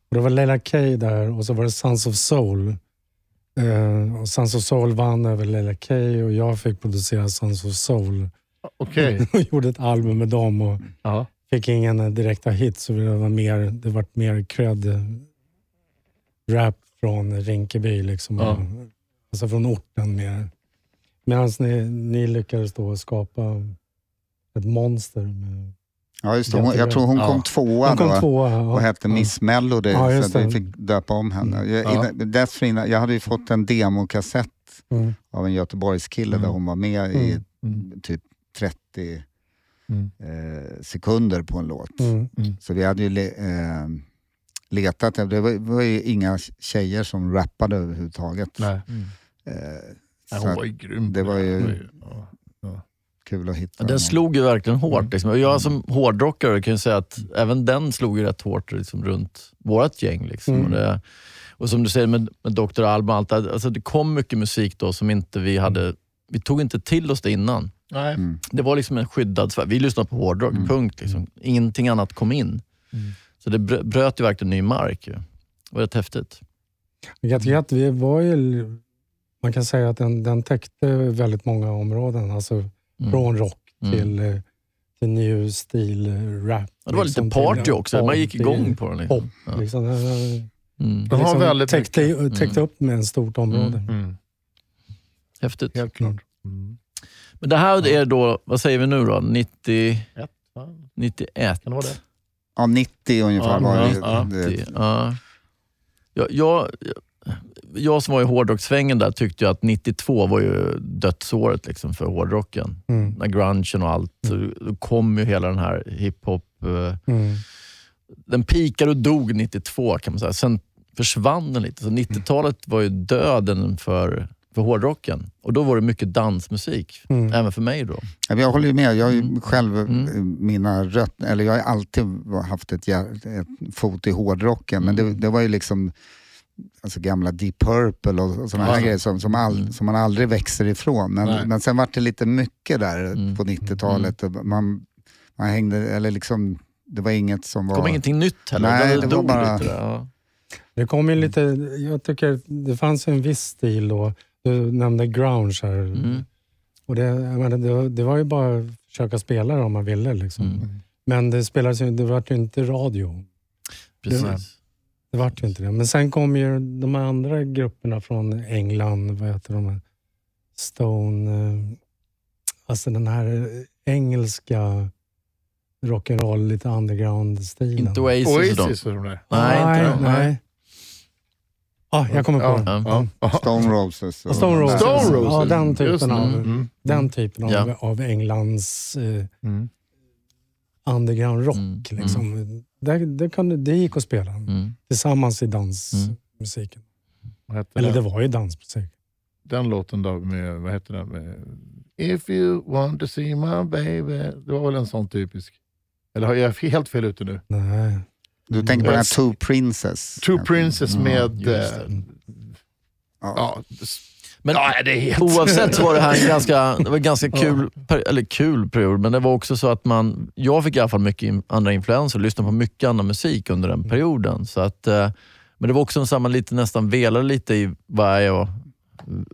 Och det var Leila K där och så var det Sons of Soul. Eh, och Sons of Soul vann över Leila K och jag fick producera Sons of Soul. Okej. och gjorde ett album med dem och Ja. fick ingen direkta hit så det var mer, det var mer cred eh, rap från Rinkeby. Liksom. Ja. Alltså från orten mer. Medan ni, ni lyckades då skapa ett monster. Med, Ja, just det. Hon, jag tror hon Ja. kom tvåa de kom då tvåa. och hette Miss Melody Ja, så vi fick döpa om henne. Mm. Jag, Ja. innan- dessförinnan, jag hade ju fått en demokassett Mm. av en Göteborgskille där Mm. hon var med i Mm. Mm. typ 30 Mm. eh, sekunder på en låt. Mm. Så vi hade ju le, eh, letat, det var, var ju inga tjejer som rappade överhuvudtaget. Nej. Mm. Eh, Nej, hon var ju grym. det var ju- Ja. Kul att hitta Den slog ju verkligen hårt. Mm. Liksom. Och Jag som hårdrockare kan ju säga att även den slog ju rätt hårt liksom, runt vårt gäng. Liksom. Mm. Och, det, och som du säger med, med Dr. Alban, allt, det- alltså, det kom mycket musik då som inte vi hade... Vi tog inte till oss det innan. Nej. Mm. Det var liksom en skyddad sfär. Vi lyssnade på hårdrock, Mm. punkt. Liksom. Ingenting annat kom in. Mm. Så det brö- bröt ju verkligen ny mark. Ju. Det var rätt häftigt. Get Get, vi var ju, man kan säga att den, den täckte väldigt många områden. Alltså Mm. från rock Mm. till, eh, till new stil eh, rap. Ja, det var liksom, lite party också. Man gick igång på den. Pop. Liksom. Ja. Liksom, Den, den, Mm. De har liksom väldigt täckte, mycket. täckte Mm. upp med en stort område. Mm. Häftigt. Helt klart. Mm. Men det här är då, vad säger vi nu då? 90, Ett, va? 91? Kan det vara det? Ja, 90 ungefär Ja, var det. ja, det. 90, ja. Jag, jag, jag som var i hårdrocksvängen där tyckte ju att 92 var ju dödsåret liksom för hårdrocken. Mm. När grungen och allt, då kom ju hela den här hiphop... eh, Mm. Den pikade och dog 92 kan man säga. Sen försvann den lite. Så 90-talet var ju döden för, för hårdrocken. Och då var det mycket dansmusik. Mm. Även för mig då. Jag håller ju med. Jag har ju Mm. själv Mm. eh, mina rötter, eller jag har alltid haft ett, ett fot i hårdrocken, men det, Mm. det var ju liksom alltså gamla Deep Purple och, sådana här Ja. grejer som, som, all, Mm. som man aldrig växer ifrån. Nej. Men, men sen var det lite mycket där Mm. på 90-talet. och Man, man hängde, eller liksom, det var inget som Det var... kom ingenting nytt heller. Nej, det det var bara- lite. Ja. Det kom ju lite, jag tycker det fanns en viss stil då. Du nämnde grunge här. Mm. Och det, menar, det, det var ju bara att försöka spela det om man ville. Liksom. Mm. Men det spelades ju, det var ju inte radio. Precis. Det var ju inte det. Men sen kom ju de andra grupperna från England. Vad heter de? Stone. eh, Alltså den här engelska rock'n'roll, lite underground-stilen. Inte Oasis. Oasis och de där. Nej, nej, inte de. nej. Ah, jag kommer på Ja. den. Ja. Ja. Stone Roses. och- Stone Roses. Stone Roses. Ja, den typen av, Mm. den typen av, Ja. av Englands eh, Mm. underground rock. Mm, Liksom. Det, det, kan, det gick att spela Mm. tillsammans i dansmusiken. Hette Eller det var ju dansmusik. den låten då med, vad heter den? Med, If you want to see my baby. Det var väl en sån typisk. Eller har jag helt fel ute nu? Nej. Du tänker på den här. Two Princess? True Princess Mm, med... just eh, det. Ja. ja, Men ja, det är helt... oavsett var det här en ganska, det var en ganska kul, eller kul period, men det var också så att man, jag fick i alla fall mycket andra influenser och lyssnade på mycket annan musik under den perioden. Så att, eh, men det var också så att man lite, nästan velade lite i vad är jag,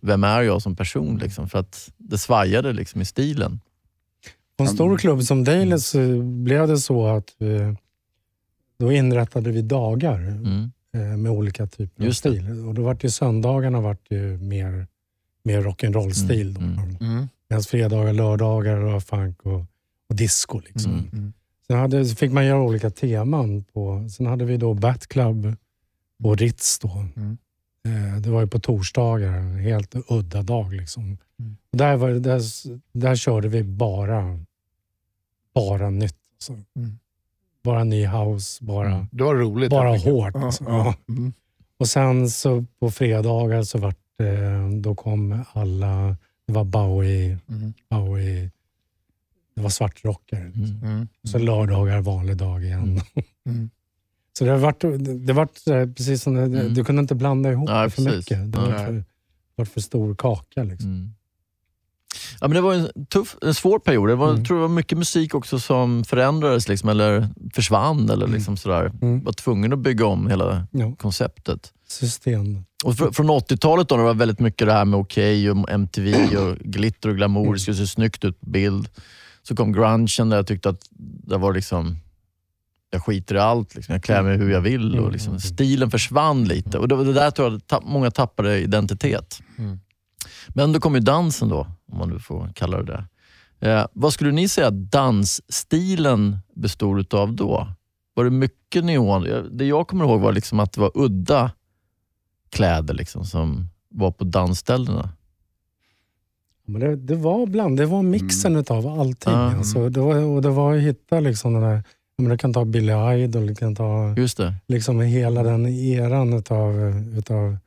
vem är jag som person? Liksom, för att det svajade liksom i stilen. På en stor klubb som Dales eh, blev det så att eh, då inrättade vi dagar Mm. med olika typer av stil. Och då vart ju söndagarna vart ju mer, mer rock'n'roll-stil. Mm, Mm. Mm. Medan fredagar, lördagar var funk och, och disco. Liksom. Mm. Mm. Sen hade, så fick man göra olika teman. På, sen hade vi då Bat Club och Ritz. Då. Mm. Eh, det var ju på torsdagar, en helt udda dag. Liksom. Mm. Och där, var, det- där, där körde vi bara, bara nytt. Alltså. Mm. Bara ny house, bara, Mm. Det var roligt. bara hårt. Ja, Alltså. ja. Mm. Och sen så på fredagar så vart då kom alla, det var Bowie, Mm. Bowie det var svartrockare. Mm. Mm. Så lördagar vanlig dag igen. Mm. Så det har varit, det varit eh, precis som, det- Mm. du kunde inte blanda ihop Nej, det för precis. mycket. Det var för, varit för stor kaka. Liksom. Mm. Ja, men det var en, tuff, en svår period. Det var, Mm. Jag tror det var mycket musik också som förändrades liksom, eller försvann. Eller liksom sådär. Mm. var tvungen att bygga om hela Ja, konceptet. system. Och fr från 80-talet då, när det var väldigt mycket det här med Okej och MTV och glitter och glamour, det skulle se snyggt ut på bild. Så kom grungen där jag tyckte att det var liksom, jag skiter i allt. Liksom. Jag klär mig hur jag vill och liksom, stilen försvann lite. Och det var det där tror jag tapp, många tappade identitet. Mm. Men då kom ju dansen då, om man nu får kalla det det. Eh, vad skulle ni säga dansstilen bestod utav då? Var det mycket neon? Det jag kommer ihåg var liksom att det var udda kläder liksom, som var på dansställena. Men det, det var bland, det var mixen utav allting. Ja. Alltså, det var, och det var att hitta liksom den där, menar, du kan ta Billy Idol, du kan ta Just det. liksom hela den eran utav, utav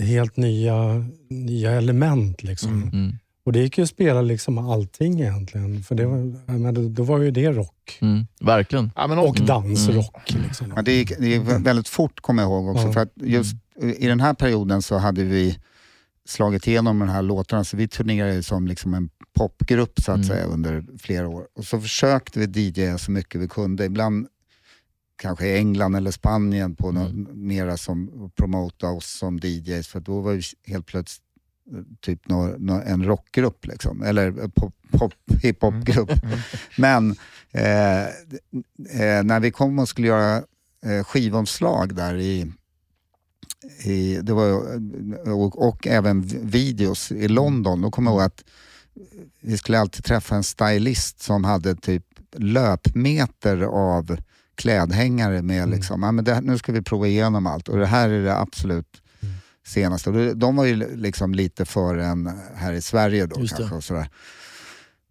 helt nya, nya element. Liksom. Mm. Och det gick ju att spela liksom allting egentligen. För det var, menar, då, då var ju det rock. Mm. Verkligen. Ja, men Och Mm. dansrock. Liksom. Ja, det, gick, det gick väldigt fort kommer jag ihåg också. Ja. För att just i den här perioden så hade vi slagit igenom de här låtarna, så vi turnerade som liksom en popgrupp så att Mm. säga under flera år. Och så försökte vi DJa så mycket vi kunde. Ibland kanske i England eller Spanien på Mm. något, mera som promota oss som DJs, för då var vi helt plötsligt eh, typ nå, nå, en rockgrupp, liksom. eller eh, pop, pop, hiphopgrupp. Mm. Men eh, eh, när vi kom och skulle göra eh, skivomslag där i, i det var, och, och även videos i London, då kommer jag ihåg att vi skulle alltid träffa en stylist som hade typ löpmeter av klädhängare med liksom, ja, men det, nu ska vi prova igenom allt och det här är det absolut senaste. Och det- de var ju liksom lite före en här i Sverige då Just det. kanske. Och sådär.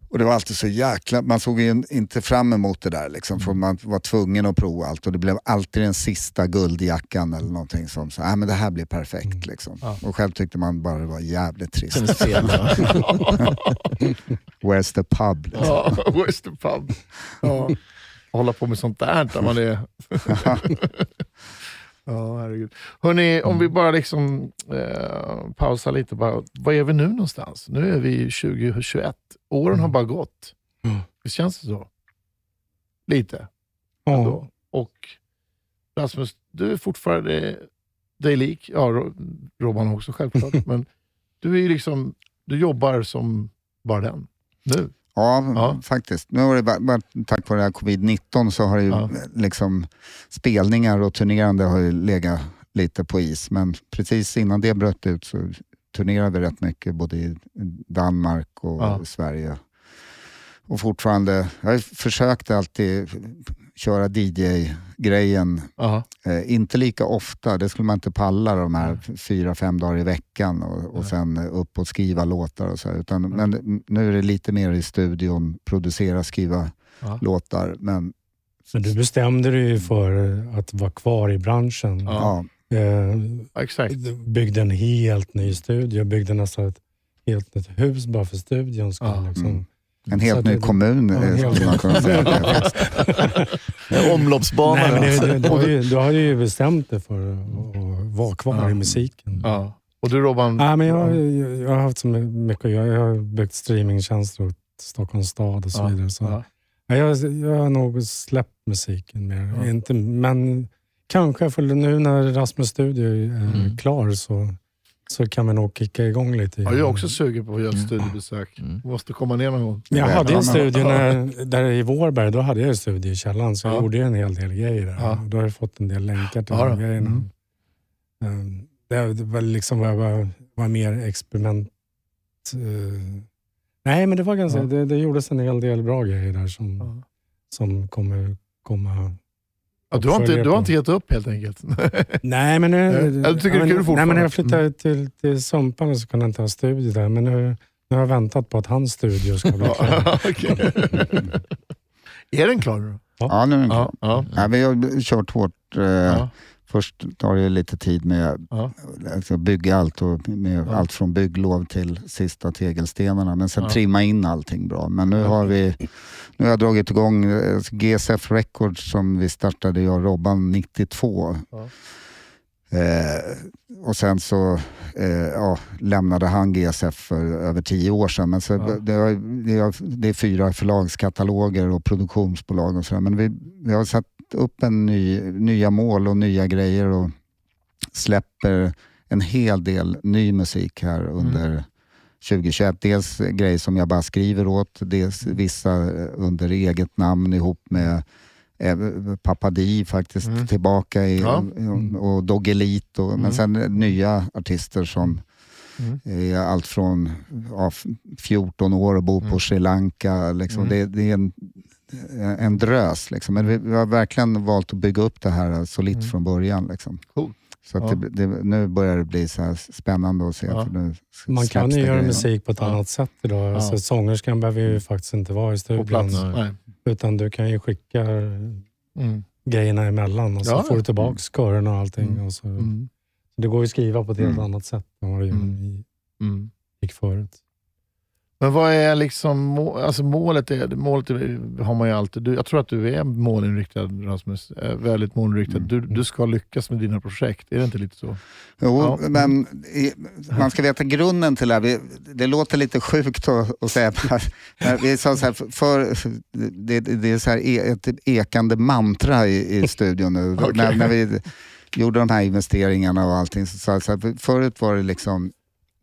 Och det var alltid så jäkla, man såg ju inte fram emot det där liksom, för man var tvungen att prova allt och det blev alltid den sista guldjackan eller någonting som sa, ah, men det här blir perfekt. Liksom. Ja. Och själv tyckte man bara det var jävligt trist. Where's the pub? Liksom. Ja, where's the pub? Ja. Hålla på med sånt där när man är... ja, herregud. Hörrni, om vi bara liksom eh, pausar lite. Bara, var är vi nu någonstans? Nu är vi 2021. Åren har bara gått. Mm. Visst känns det så? Lite Ja. ändå. Och Rasmus, du är fortfarande dig lik. Ja, Ro- Robban också självklart. men du är liksom, du jobbar som bara den. Nu. Ja, Ja. faktiskt. Nu har det bara, tack vare det här covid-19 så har ju Ja. liksom spelningar och turnerande har ju legat lite på is. Men precis innan det bröt ut så turnerade vi rätt mycket både i Danmark och Ja. Sverige. Och fortfarande, jag har försökt alltid köra DJ-grejen. Eh, inte lika ofta, det skulle man inte palla de här fyra, fem dagar i veckan och, och sen upp och skriva låtar och så. här, Utan, Men nu är det lite mer i studion, producera, skriva låtar. Men Men du bestämde dig ju för att vara kvar i branschen. Ja. ja, Eh, Exakt. byggde en helt ny studio. Byggde nästan ett helt nytt hus bara för studion. skull, Ja. Liksom. Mm. En helt ny det- kommun Ja, eh, skulle man kunna säga. att det är. Omloppsbana. Nej, men det, det, du, har ju, du har ju bestämt dig för att vara kvar Ja. i musiken. Ja. Och du Robban? Ja, men jag, jag, har haft så mycket. Jag har byggt streamingtjänster åt Stockholms stad och så Ja, vidare. Så. ja. Ja, jag, jag har nog släppt musiken mer. Ja. Inte, men kanske, för nu när Rasmus studio är Mm. klar så så kan vi nog kicka igång lite. Ja, jag är också sugen på att göra ett studiebesök. Mm. Måste komma ner någon gång. Jag hade en Ja, studio när, där i Vårberg, då hade jag en studio i källaren så jag Ja. gjorde ju en hel del grejer där. Ja. Då har jag fått en del länkar till Ja, de grejerna. Mm. Mm. Det var liksom var, var, var mer experiment. eh, nej, men det var ganska, Ja. det, det gjordes en hel del bra grejer där som, Ja. som kommer komma. Ja, du, har inte, du har inte gett upp helt enkelt? Nej, men nu... Ja, du tycker det är kul Nej, men när jag flyttade till, till Sumpan så kunde jag inte ha studio där. Men nu, nu har jag väntat på att hans studio ska bli klar. Ja, är den klar nu då? Ja, nu är den klar. Ja. Ja. Ja, vi har kört hårt. Eh, Ja. Först tar det lite tid med Ja. alltså bygga allt, och med Ja. allt från bygglov till sista tegelstenarna. Men sen Ja. trimma in allting bra. Men nu har vi nu har jag dragit igång eh, GSF Records som vi startade, jag och Robban, 92. Ja. Eh, och sen så eh, ja, lämnade han GSF för över tio år sedan. Men så, Ja. det, har, det, har, det är fyra förlagskataloger och produktionsbolag och sådär. Men vi, vi har satt upp en ny, nya mål och nya grejer och släpper en hel del ny musik här under 2021. Dels grejer som jag bara skriver åt, dels vissa under eget namn ihop med eh, Pappa Di faktiskt Mm. tillbaka i, Ja. och Doggelit. Och, Mm. Men sen nya artister som Mm. är allt från ja, f- 14 år och bor på Mm. Sri Lanka. Liksom. Mm. Det, det är en, en drös. Liksom. Men vi, vi har verkligen valt att bygga upp det här solitt Mm. från början. Liksom. Coolt. Så att Ja. det, det, nu börjar det bli så här spännande att se. Ja. För nu Man kan ju göra musik på ett Ja. annat sätt idag. Ja. Alltså, sångerskan behöver ju faktiskt inte vara i På studion. plats? Nej. Nej. Utan du kan ju skicka Mm. grejerna emellan och så Ja, får du tillbaka kören och allting. Mm. Och så, Mm. Det går ju att skriva på ett helt Mm. annat sätt än vad det Mm. i- Mm. gick förut. Men vad är liksom må, alltså målet? Är, målet är, har man ju alltid. Du, jag tror att du är målinriktad Rasmus. Eh, väldigt målinriktad. Mm. Du, du ska lyckas med dina projekt. Är det inte lite så? Jo, Ja. men i, man ska veta grunden till det här. Vi, det låter lite sjukt att, att säga. Vi sa så här, för, det, det är så här e- ett ekande mantra i, i studion nu. Okej. när, när vi gjorde de här investeringarna och allting. Så så här, för- förut var det liksom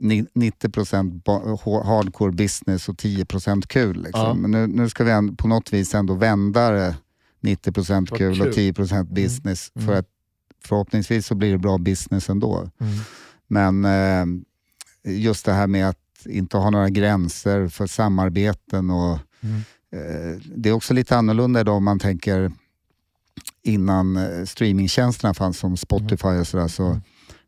90% ba- ha- hardcore business och 10% kul. Liksom. Ja. Men nu, nu ska vi ändå, på något vis ändå vända det 90% Vad kul, kul. och 10% business. Mm. För att förhoppningsvis så blir det bra business ändå. Mm. Men eh, just det här med att inte ha några gränser för samarbeten och Mm. eh, det är också lite annorlunda idag om man tänker innan eh, streamingtjänsterna fanns som Spotify och sådär. Så Mm.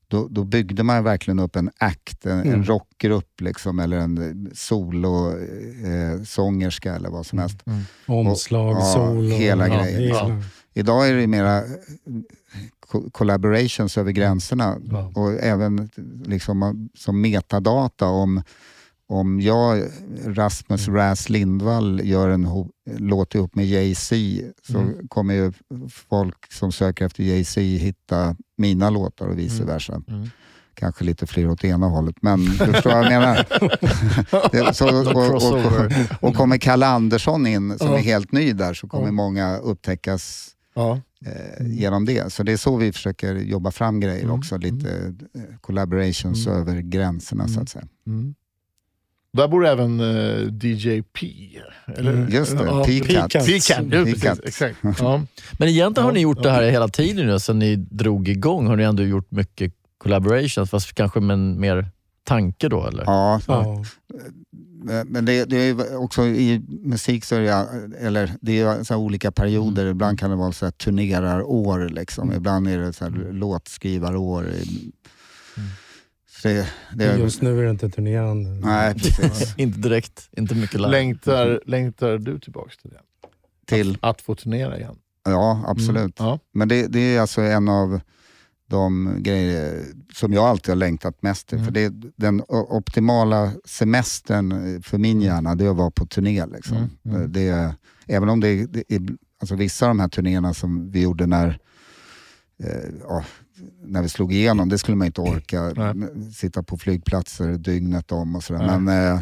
Då, då byggde man verkligen upp en act, en, en Mm. rockgrupp liksom, eller en solosångerska eh, sångerska eller vad som helst. Mm. Omslag, Ja, sol och... hela ja, grejen. hela- Idag är det mera eh, co- collaborations över gränserna Ja. och även liksom som metadata om om jag, Rasmus Ras Lindvall, gör en låt ihop med Jay-Z så Mm. kommer ju folk som söker efter Jay-Z hitta mina låtar och vice Mm. versa. Mm. Kanske lite fler åt ena hållet, men du förstår vad jag menar. Så, och, och, och, kommer Kalle Andersson in som Ja. är helt ny där så kommer Ja. många upptäckas Ja. eh, genom det. Så det är så vi försöker jobba fram grejer Mm. också. Lite eh, collaborations Mm. över gränserna så Mm. att säga. Mm. Där bor även eh, DJ P. Eller? Mm, Just det, Ja, P-Cat. P-Cat. Ja. Exakt. Ja. Men egentligen har ni gjort ja. det här hela tiden nu, sen ni drog igång. Har ni ändå gjort mycket collaborations, fast kanske med en mer tanke då? Eller? Ja, Ja. men det, det är ju också i musik så är det, eller det är så här olika perioder. Ibland kan det vara så här turnerarår, liksom. ibland är det så här låtskrivarår. Så det, det är, Just nu är det inte turnerande. nej, precis. inte direkt, inte mycket live. Längtar, längtar du tillbaka till det? Till, Att få turnera igen? ja, absolut. Mm. Ja. Men det, det är alltså en av de grejer som jag alltid har längtat mest till. Mm. För det den optimala semestern för min hjärna, det är att vara på turné. Liksom. Mm, mm. Det även om det är, det är alltså vissa av de här turnéerna som vi gjorde när, ja, när vi slog igenom, det skulle man inte orka. Nej. Sitta på flygplatser dygnet om och sådär. Men eh,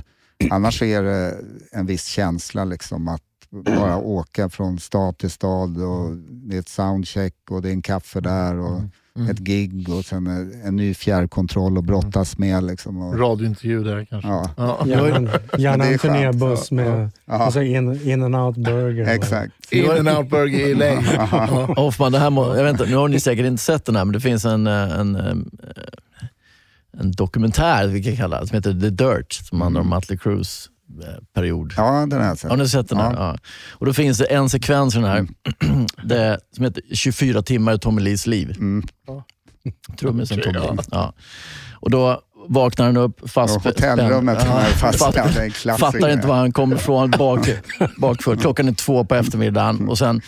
annars är det en viss känsla liksom att bara åka från stad till stad och det är ett soundcheck och det är en kaffe där och Mm. Mm. ett gig och sen en, en ny fjärrkontroll att brottas med. Liksom, och, Radiointervju där kanske. ja, Ja. Gärna, gärna en turnébuss med ja, alltså in, in and out burger. exakt. In and out burger i LA. Hoffman, det här må, jag vet inte, nu har ni säkert inte sett den här, men det finns en, eh, en, eh, en dokumentär, vi kan kalla det, som heter The Dirt, som handlar om Mötley Crues eh, period. Ja, den har jag sett. Har ni sett den här? Ja. Ja. Och då finns det en sekvens i den här, det, som heter 24 timmar i Tommy Lees liv. Mm. Trummisen Tommy ja. Lee. Ja. Och då vaknar han upp fast Och hotellrummet som är fastspänt, fatt- det är en klassiker. Fattar inte var han kommer ifrån bak, bakför. Klockan är två på eftermiddagen och sen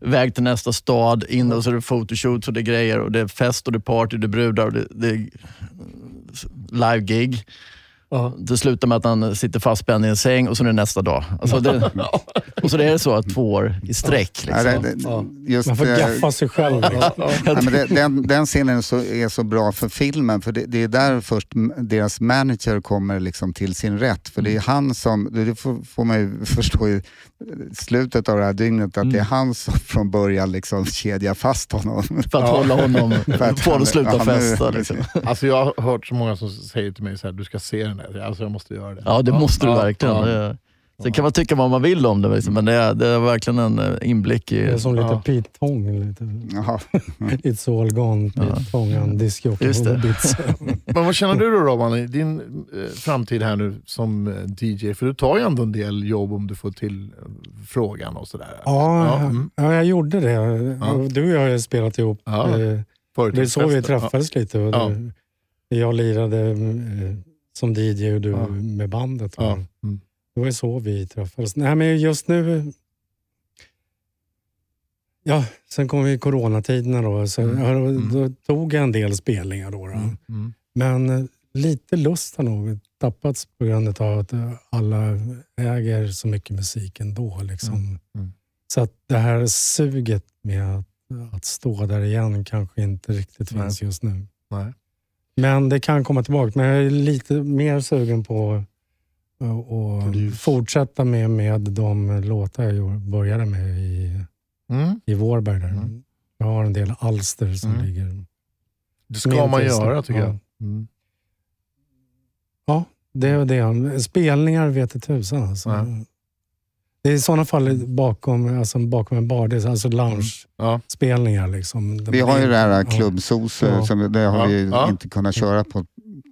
väg till nästa stad, in och så är det photoshoots och det är grejer och det är fest och det är party, det är brudar och det, det är live-gig. Ja. Det slutar med att han sitter fastspänd i en säng och så är det nästa dag. Alltså det, och så är det så två år i sträck. Ja, Liksom. det, det, Ja. just, Man får eh, gaffa sig själv. Liksom. Ja, men det, den, den scenen är så, är så bra för filmen, för det, det är där först deras manager kommer liksom till sin rätt. För det är han som, det får, får man ju förstå i slutet av det här dygnet, att det är han som från början liksom kedjar fast honom. För att hålla honom, För att få honom att sluta ja, festa. Liksom. Alltså jag har hört så många som säger till mig så här, du ska se den där. Alltså jag måste göra det. Ja, det måste du Ja, verkligen. ja. Det- Sen kan man tycka vad man vill om det, liksom, men det är, det är verkligen en eh, inblick i... Det är som lite Ja. Pete Tong. Lite. It's all gone, Pete Tong, det. Ibiza. Men vad känner du då Robban, i din eh, framtid här nu som eh, DJ? För du tar ju ändå en del jobb om du får till frågan och sådär. Ja, Ja, mm. ja, jag gjorde det. Ja. Du och jag har spelat ihop. Ja. Det är så vi träffades lite. Det, Jag lirade eh, som DJ och du Ja. med bandet. Mm. Det var ju så vi träffades. Nej, men just nu... Ja, sen kom ju coronatiderna då. Så Mm. då, Mm. då tog jag en del spelningar. Då, då. Mm. Mm. Men eh, lite lust har nog tappats på grund av att eh, alla äger så mycket musik ändå. Liksom. Mm. Så att det här suget med att, att stå där igen kanske inte riktigt Nej. finns just nu. Nej. Men det kan komma tillbaka. Men jag är lite mer sugen på Produce. fortsätta med, med de låtar jag började med i, Mm. i Vårberg. Där. Mm. Jag har en del alster som Mm. ligger... Det ska man testa. göra tycker Ja. jag. Mm. Det och det. Spelningar vet i tusan. Alltså. Ja. Det är i sådana fall bakom, alltså bakom en bar. Det är alltså lounge-spelningar. Ja. Liksom. Vi har ju det här Ja. klubbsos, Ja. som det har Ja. vi Ja. inte kunnat köra på ett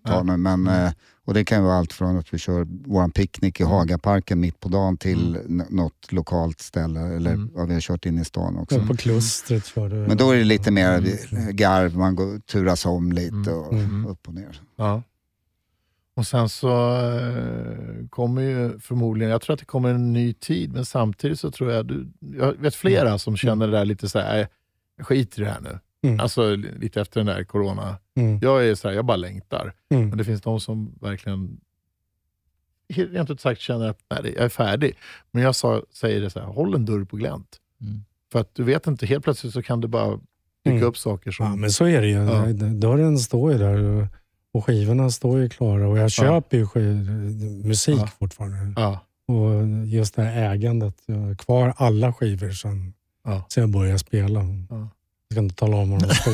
tag nu. Men, Mm. Och det kan vara allt från att vi kör vår picknick i Hagaparken mitt på dagen till n- något lokalt ställe. Eller Mm. vad vi har kört in i stan också. Ja, På klustret kör du. Men då är det lite mer Mm. garv, man går, turas om lite Mm. och Mm. upp och ner. Ja. Och sen så eh, kommer ju förmodligen, jag tror att det kommer en ny tid, men samtidigt så tror jag, du, jag vet flera som känner det där lite så här, "Nej, jag skiter i det här nu. Mm. Alltså lite efter den där corona. Mm. Jag är så här, jag bara längtar. Mm. Men det finns de som verkligen rent ut sagt känner att nej, jag är färdig. Men jag sa, säger det så här, håll en dörr på glänt. Mm. För att du vet inte, helt plötsligt så kan det bara dyka Mm. upp saker som... Ja, men så är det ju. Ja. Dörren står ju där och- skivorna står ju klara. Och jag köper ju skiv, musik Ja. fortfarande. ja, Och just det här ägandet. Jag har kvar alla skivor sen, Ja. sen jag började spela. Ja. Jag ska inte tala om var de står.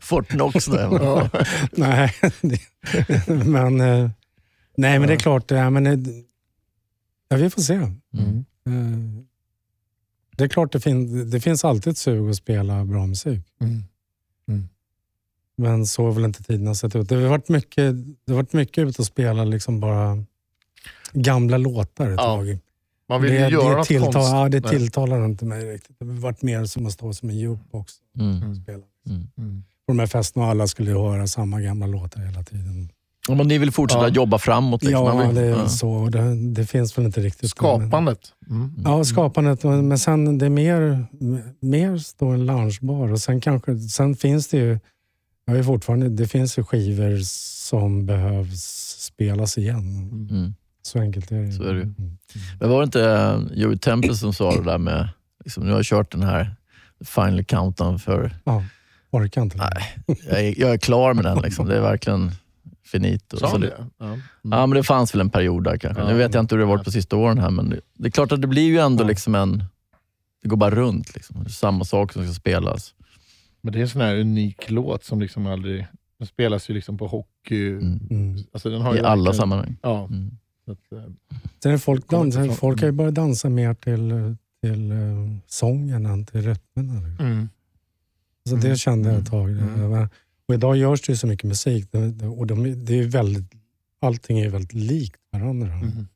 Fortnox ja. nej, men, eh, nej, men det är klart. Ja, men, eh, ja, vi får se. Mm. Eh, Det är klart det, fin- det finns alltid ett sug att spela bra musik. Mm. Men så har väl inte tiderna sett ut. Det har varit mycket, det har varit mycket ute och spela liksom bara gamla låtar ett Ja, tag. Man vill det, ju göra det, något tilltal, konst. ja, det Nej. tilltalar inte mig riktigt. Det har varit mer som att stå som en jukebox Mm. och spela. Mm. Mm. På de här festerna och alla skulle höra samma gamla låtar hela tiden. Ja, men ni vill fortsätta Ja. jobba framåt? Liksom. Ja, Man vill- det är ja. så. Det, det finns väl inte riktigt. Skapandet. Mm. Ja, skapandet. Men sen det är mer, mer stå en loungebar och sen kanske, sen finns det ju, jag är fortfarande, det finns ju skivor som behövs spelas igen. Mm. Så enkelt är det. Så är det ju. Mm. Men var det inte eh, Joey Tempest som sa det där med, liksom, nu har jag kört den här Final Countdown för, Ja, orkar inte. Nej. jag är, jag är klar med den. Liksom. Det är verkligen finito. Sa det? Ja. Mm. Ja, men det fanns väl en period där kanske. Ja. Nu vet jag inte hur det har varit på sista åren här, men det, det är klart att det blir ju ändå Ja. liksom en... Det går bara runt. Liksom. Samma sak som ska spelas. Men det är en sån här unik låt som liksom aldrig... Den spelas ju liksom på hockey. Mm. Mm. Alltså den har I ju alla verkligen- sammanhang. Ja. Mm. Så att, eh, Sen är folk, Kommer dans, inte ifrån- folk har ju börjat dansa mer till, till eh, sången än till rytmerna. nu. mm. Så Mm. det kände jag ett tag. Mm. Och idag görs det ju så mycket musik Det- och de, det är ju väldigt, allting är ju väldigt likt varandra. Mm.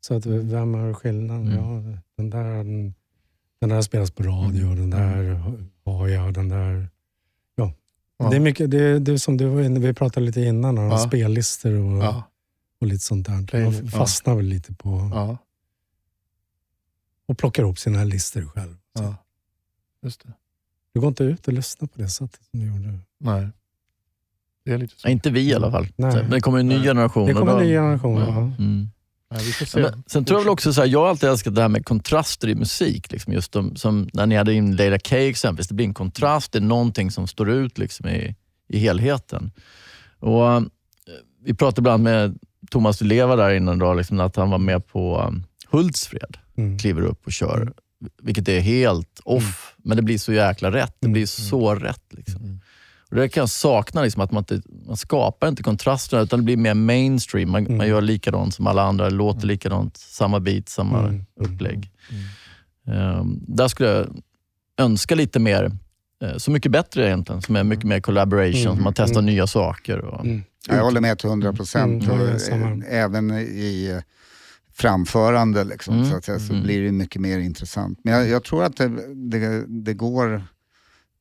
Så att vem har skillnaden? Mm. Ja, den, där, den, den där spelas på radio, Mm. den där har jag, den där... Ja. Ja. Det är mycket, det, är- det är som du var inne, vi pratade lite innan, om Ja. spellistor och, Ja. Och lite sånt där. Man ja. fastnar väl lite på Ja. och plockar ihop sina listor själv. Ja. Just det. Du går inte ut och lyssnar på det sättet som du gjorde. Nej. Det är lite så. Ja, inte vi i alla fall. Nej. Men det kommer en ny Nej. generation. Det kommer en ny generation. Ja. Ja. Mm. Nej, vi får se. Men, sen tror jag väl också så här, jag har alltid älskat det här med kontraster i musik. Liksom, just de, som när ni hade in Leila K exempelvis. Det blir en kontrast, det är någonting som står ut liksom, i, i helheten. Och, eh, vi pratade ibland med Thomas Di Leva där innan, då, liksom, att han var med på um, Hultsfred. Mm. Kliver upp och kör. Vilket är helt off, men det blir så jäkla rätt. Det Mm. blir så rätt. Liksom. Mm. Och det kan jag sakna, liksom, att man, inte, man skapar inte kontrasterna utan det blir mer mainstream. Man, Mm. man gör likadant som alla andra, låter likadant, samma beat, samma Mm. upplägg. Mm. Ehm, där skulle jag önska lite mer, eh, Så mycket bättre egentligen, som är mycket mer collaboration, Mm. man testar Mm. nya saker. Och, Mm. Ja, Jag håller med till 100 procent. Mm. Även i eh, framförande liksom, Mm, så, att säga, så mm. blir det mycket mer intressant. Men jag, jag tror att det, det, det går...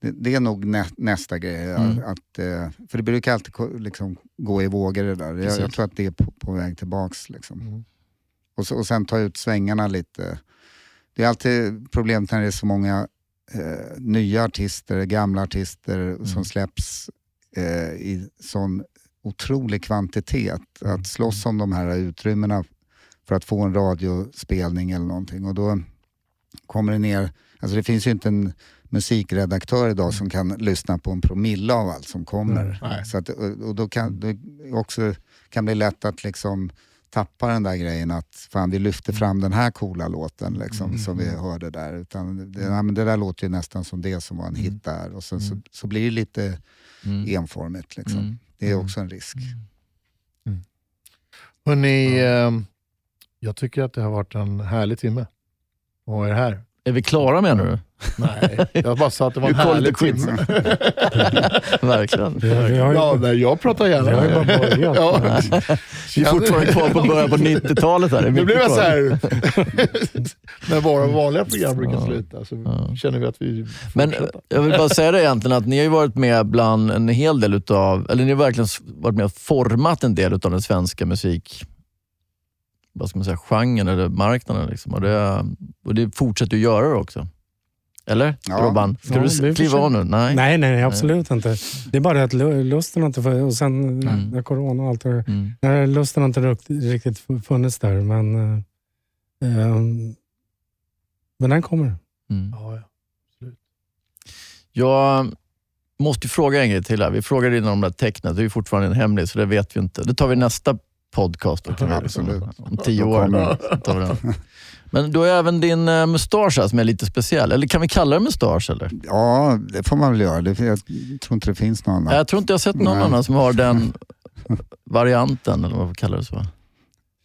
Det, det är nog nä, nästa grej. Mm. Att, eh, för det brukar alltid liksom, gå i vågor det där. Jag, jag tror att det är på, på väg tillbaks. Liksom. Mm. Och, så, och sen ta ut svängarna lite. Det är alltid problemet när det är så många eh, nya artister, gamla artister Mm. som släpps eh, i sån otrolig kvantitet. Mm. Att slåss om de här utrymmena för att få en radiospelning eller någonting. Och då kommer det ner, alltså det finns ju inte en musikredaktör idag som kan lyssna på en promille av allt som kommer. Så att, och då kan det också kan bli lätt att liksom tappa den där grejen att fan vi lyfter fram den här coola låten liksom, som vi hörde där. Utan det, ja, det där låter ju nästan som det som var en hit där. Och sen så, så blir det lite Mm. enformigt. Liksom. Mm. Det är också en risk. Hörrni, ehm, jag tycker att det har varit en härlig timme. Och är här. Är vi klara menar du? Nej, jag bara sa att det var en härlig timme. Verkligen. Har ju, Ja, nej, jag pratar gärna. vi har ju bara börjat. Ja. Vi är fortfarande kvar på början på 90-talet. Här. Nu blir jag så här, när våra vanliga program brukar Ja. sluta, så Ja. känner vi att vi Men fortsätter. jag vill bara säga det egentligen, att ni har ju varit med bland en hel del utav, eller ni har verkligen varit med och format en del utav den svenska musik, vad ska man säga, genren eller marknaden. Liksom. Och, det, och det fortsätter du göra det också. Eller Ja. Robban? Ska Ja, du kliva av nu? Nej. Nej, nej, absolut inte. Det är bara att lu- lusten inte. Och sen Mm. när corona och allt. Mm. Nej, Lusten har inte riktigt funnits där, men, eh, ehm, men den kommer. Mm. Ja, ja. Jag måste ju fråga en grej till här. Vi frågade innan om det här tecknet. Det är ju fortfarande en hemlighet, så det vet vi inte. Det tar vi nästa podcast. Då, kan vi liksom- Absolut. Om tio år. tar vi den. Men då är även din uh, mustasch här som är lite speciell. Eller kan vi kalla det mustasch? Eller? Ja, det får man väl göra. Det, jag tror inte det finns någon annan. Jag tror inte jag har sett någon Nej. annan som har den varianten, eller vad man kallar det så.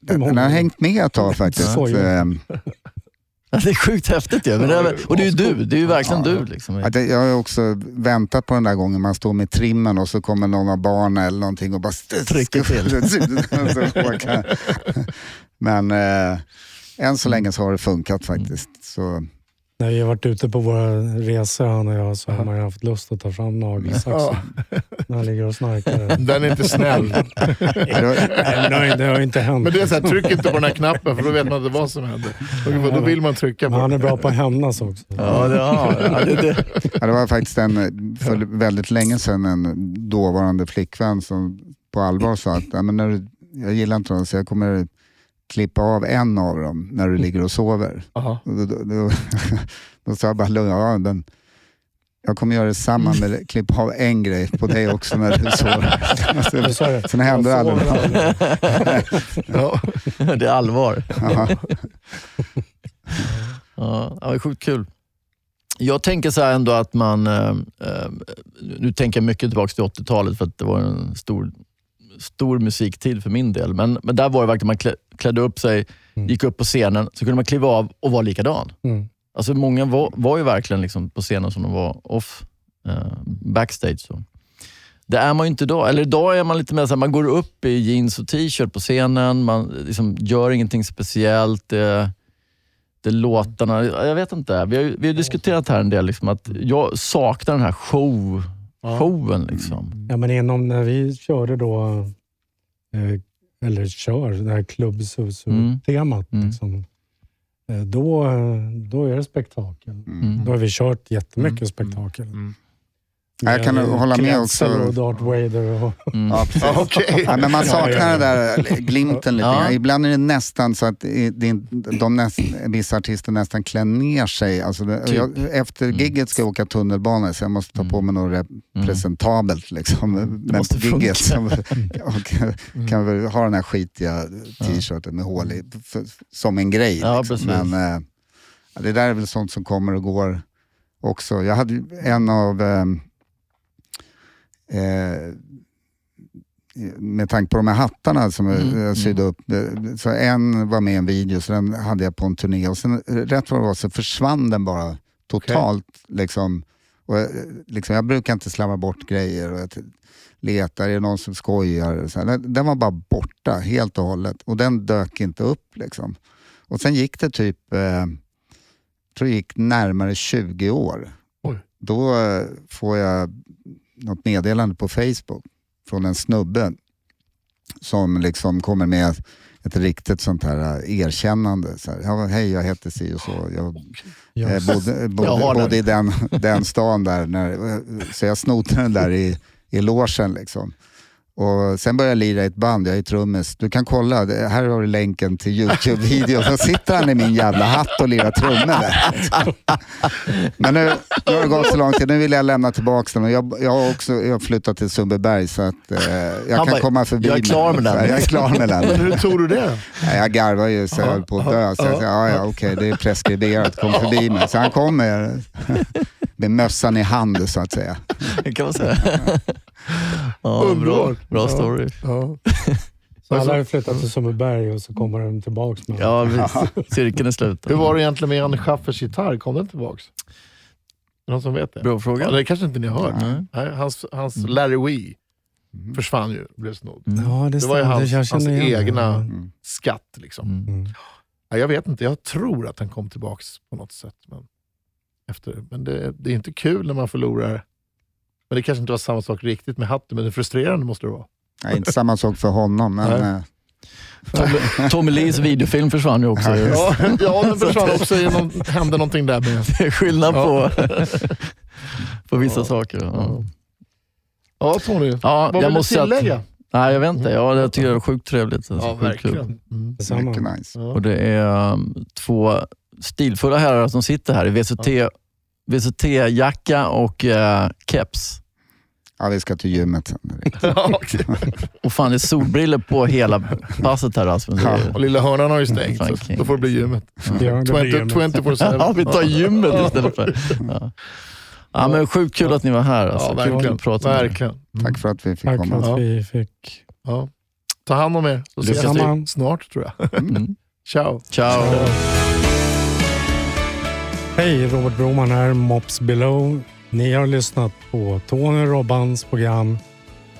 Den har hängt med ett tag faktiskt. Ehm, Ja, Det är sjukt häftigt ju. Är, och det är ju du. Det är ju verkligen Ja. du. Liksom. Jag har också väntat på den där gången man står med trimmen och så kommer någon av barnen eller någonting och bara Trycker till. Men eh, än så länge så har det funkat faktiskt. Så, När vi har varit ute på våra resor, han och jag, så har man ju haft lust att ta fram nagelsaxen Ja, när han ligger och snarkar. den är inte snäll. Nej, men det, har, det har ju inte hänt. Men det är så här, tryck inte på den här knappen för då vet man inte vad som händer. Då vill man trycka Men på han är den. bra på att hämnas också. Ja, det, ja, det, det. ja, det var faktiskt en, för väldigt länge sedan en dåvarande flickvän som på allvar sa att men när du, jag gillar inte dem så jag kommer klippa av en av dem när du ligger och sover. Aha. Då, då, då, då sa jag bara ja, men jag kommer göra detsamma med klippa av en grej på dig också när du sover. Det. Sen hände det aldrig. Ja. det är allvar. Ja, det är sjukt kul. Jag tänker så här ändå att man... eh, eh, nu tänker jag mycket tillbaka till 80-talet för att det var en stor, stor musiktid för min del. Men, men där var det verkligen man klä, klädde upp sig, Mm. gick upp på scenen, så kunde man kliva av och vara likadan. Mm. Alltså många var, var ju verkligen liksom på scenen som de var off, eh, backstage. Så. Det är man ju inte idag. Eller idag är man lite mer så här, man går upp i jeans och t-shirt på scenen, man liksom gör ingenting speciellt. Det, det är låtarna, jag vet inte. Vi har, vi har diskuterat här en del, liksom, att jag saknar den här show, showen. Liksom. Ja, men inom när vi körde då, eh, eller kör, det här Club Susu-temat. Mm. Liksom, eh, då, då är det spektakel. Mm. Då har vi kört jättemycket Mm. spektakel. Mm. Jag kan hålla med också. och Darth Vader. Och, Mm. Ja. Okej. Ja, men man saknar den där glimten lite Ja. Ibland är det nästan så att det de näst, vissa artister nästan klär ner sig. Alltså det, Typ. jag, efter Mm. gigget ska jag åka tunnelbana så jag måste ta på mig något representabelt. Liksom. Men måste på gigget funka. så, och kan, väl ha den här skitiga t-shirten med hål i, för, som en grej. Ja, liksom. Men ja, det där är väl sånt som kommer och går också. Jag hade en av ehm, eh, med tanke på de här hattarna som Mm, jag sydde upp. eh, Så en var med i en video, så den hade jag på en turné och sen rätt vad det var så försvann den bara totalt. Liksom, och, eh, liksom, jag brukar inte slarva bort grejer och jag letar, är det någon som skojar? Så. Den, den var bara borta helt och hållet och den dök inte upp. Liksom. Och sen gick det typ, eh, jag tror det gick närmare 20 år. Oj. Då eh, får jag något meddelande på Facebook från en snubbe som liksom kommer med ett riktigt sånt här eh, erkännande. Så här, Hej, jag heter si och så. Jag eh, bodde, bodde, Jag har den. bodde i den, den stan där. När, så jag snodde den där i, i logen. Liksom. Och sen började jag lira i ett band, jag är trummis. Du kan kolla, här har du länken till Youtube-videon. Så sitter han i min jävla hatt och lirar trummor där. Men nu, nu har det gått så lång tid, nu vill jag lämna tillbaka den. Och jag, jag har också jag har flyttat till Sundbyberg så att eh, jag Han kan bara, komma förbi. "Jag är klar med den." Jag är klar med den. Men hur tog du det? Ja, jag garvar ju så jag höll på att dö. Så jag sa, ja, ja, okej, det är preskriberat, kom förbi mig. Så han kom med, mössan i hand så att säga. Det kan man säga. ja, bra, Underbart. bra Ja. story. Ja. Så alla har flyttat till Sundbyberg och så kommer de tillbaka med Ja, visst. cirkeln är slut. Hur var det egentligen med Janne Schaffers gitarr? Kom den det Någon som vet det? Bra Ja, fråga. det kanske inte ni har hört. Nej. Nej, hans hans Larry Wee försvann ju blev snodd. Mm. Ja, det, Det var ju hans- hans egna- Mm. Skatt liksom. Mm. Mm. Ja, jag vet inte, jag tror att den kom tillbaks på något sätt. Men, efter, men det, det är inte kul när man förlorar. Men det kanske inte var samma sak riktigt med hatten, men det frustrerande måste det vara. Nej, inte samma sak för honom, men eh, Tommy, Tommy Lees videofilm försvann ju också. Ja, ja den försvann också. någon- hände någonting där med... Det är skillnad Ja. på, på vissa Ja. saker. Ja, Ja, Tony. ja Vad vill jag du måste säga tillägga? att, Nej, jag vet inte. Ja, jag tycker det är sjukt trevligt. Alltså, Ja, sjukt kul. verkligen. Mm. Mycket nice. Och det är um, två stilfulla herrar som sitter här i VCT, VCT-jacka och uh, keps. Ja, vi ska till gymmet sen. Ja. Och fan, det är solbriller på hela passet här Rasmus. Det är- Och lilla hörnan har ju stängt, så då får det bli gymmet. Ja, det blir 20, gymmet. 24 Ja, vi tar gymmet istället för... Ja. Ja, men sjukt kul att ni var här. Alltså. Ja, Kul verkligen. att prata med er. verkligen. Mm. Tack för att vi fick Tack komma. för Ja. att vi fick... Ja. Ta hand om er, så ses vi snart tror jag. Mm. Ciao. Ciao. Hej, Robert Broman här, Mops Below. Ni har lyssnat på Tony Robbans program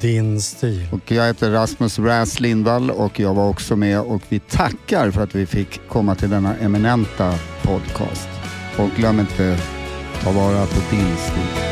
Din stil. Och jag heter Rasmus Räs Lindvall och jag var också med och vi tackar för att vi fick komma till denna eminenta podcast. Och glöm inte, ta vara på din stil.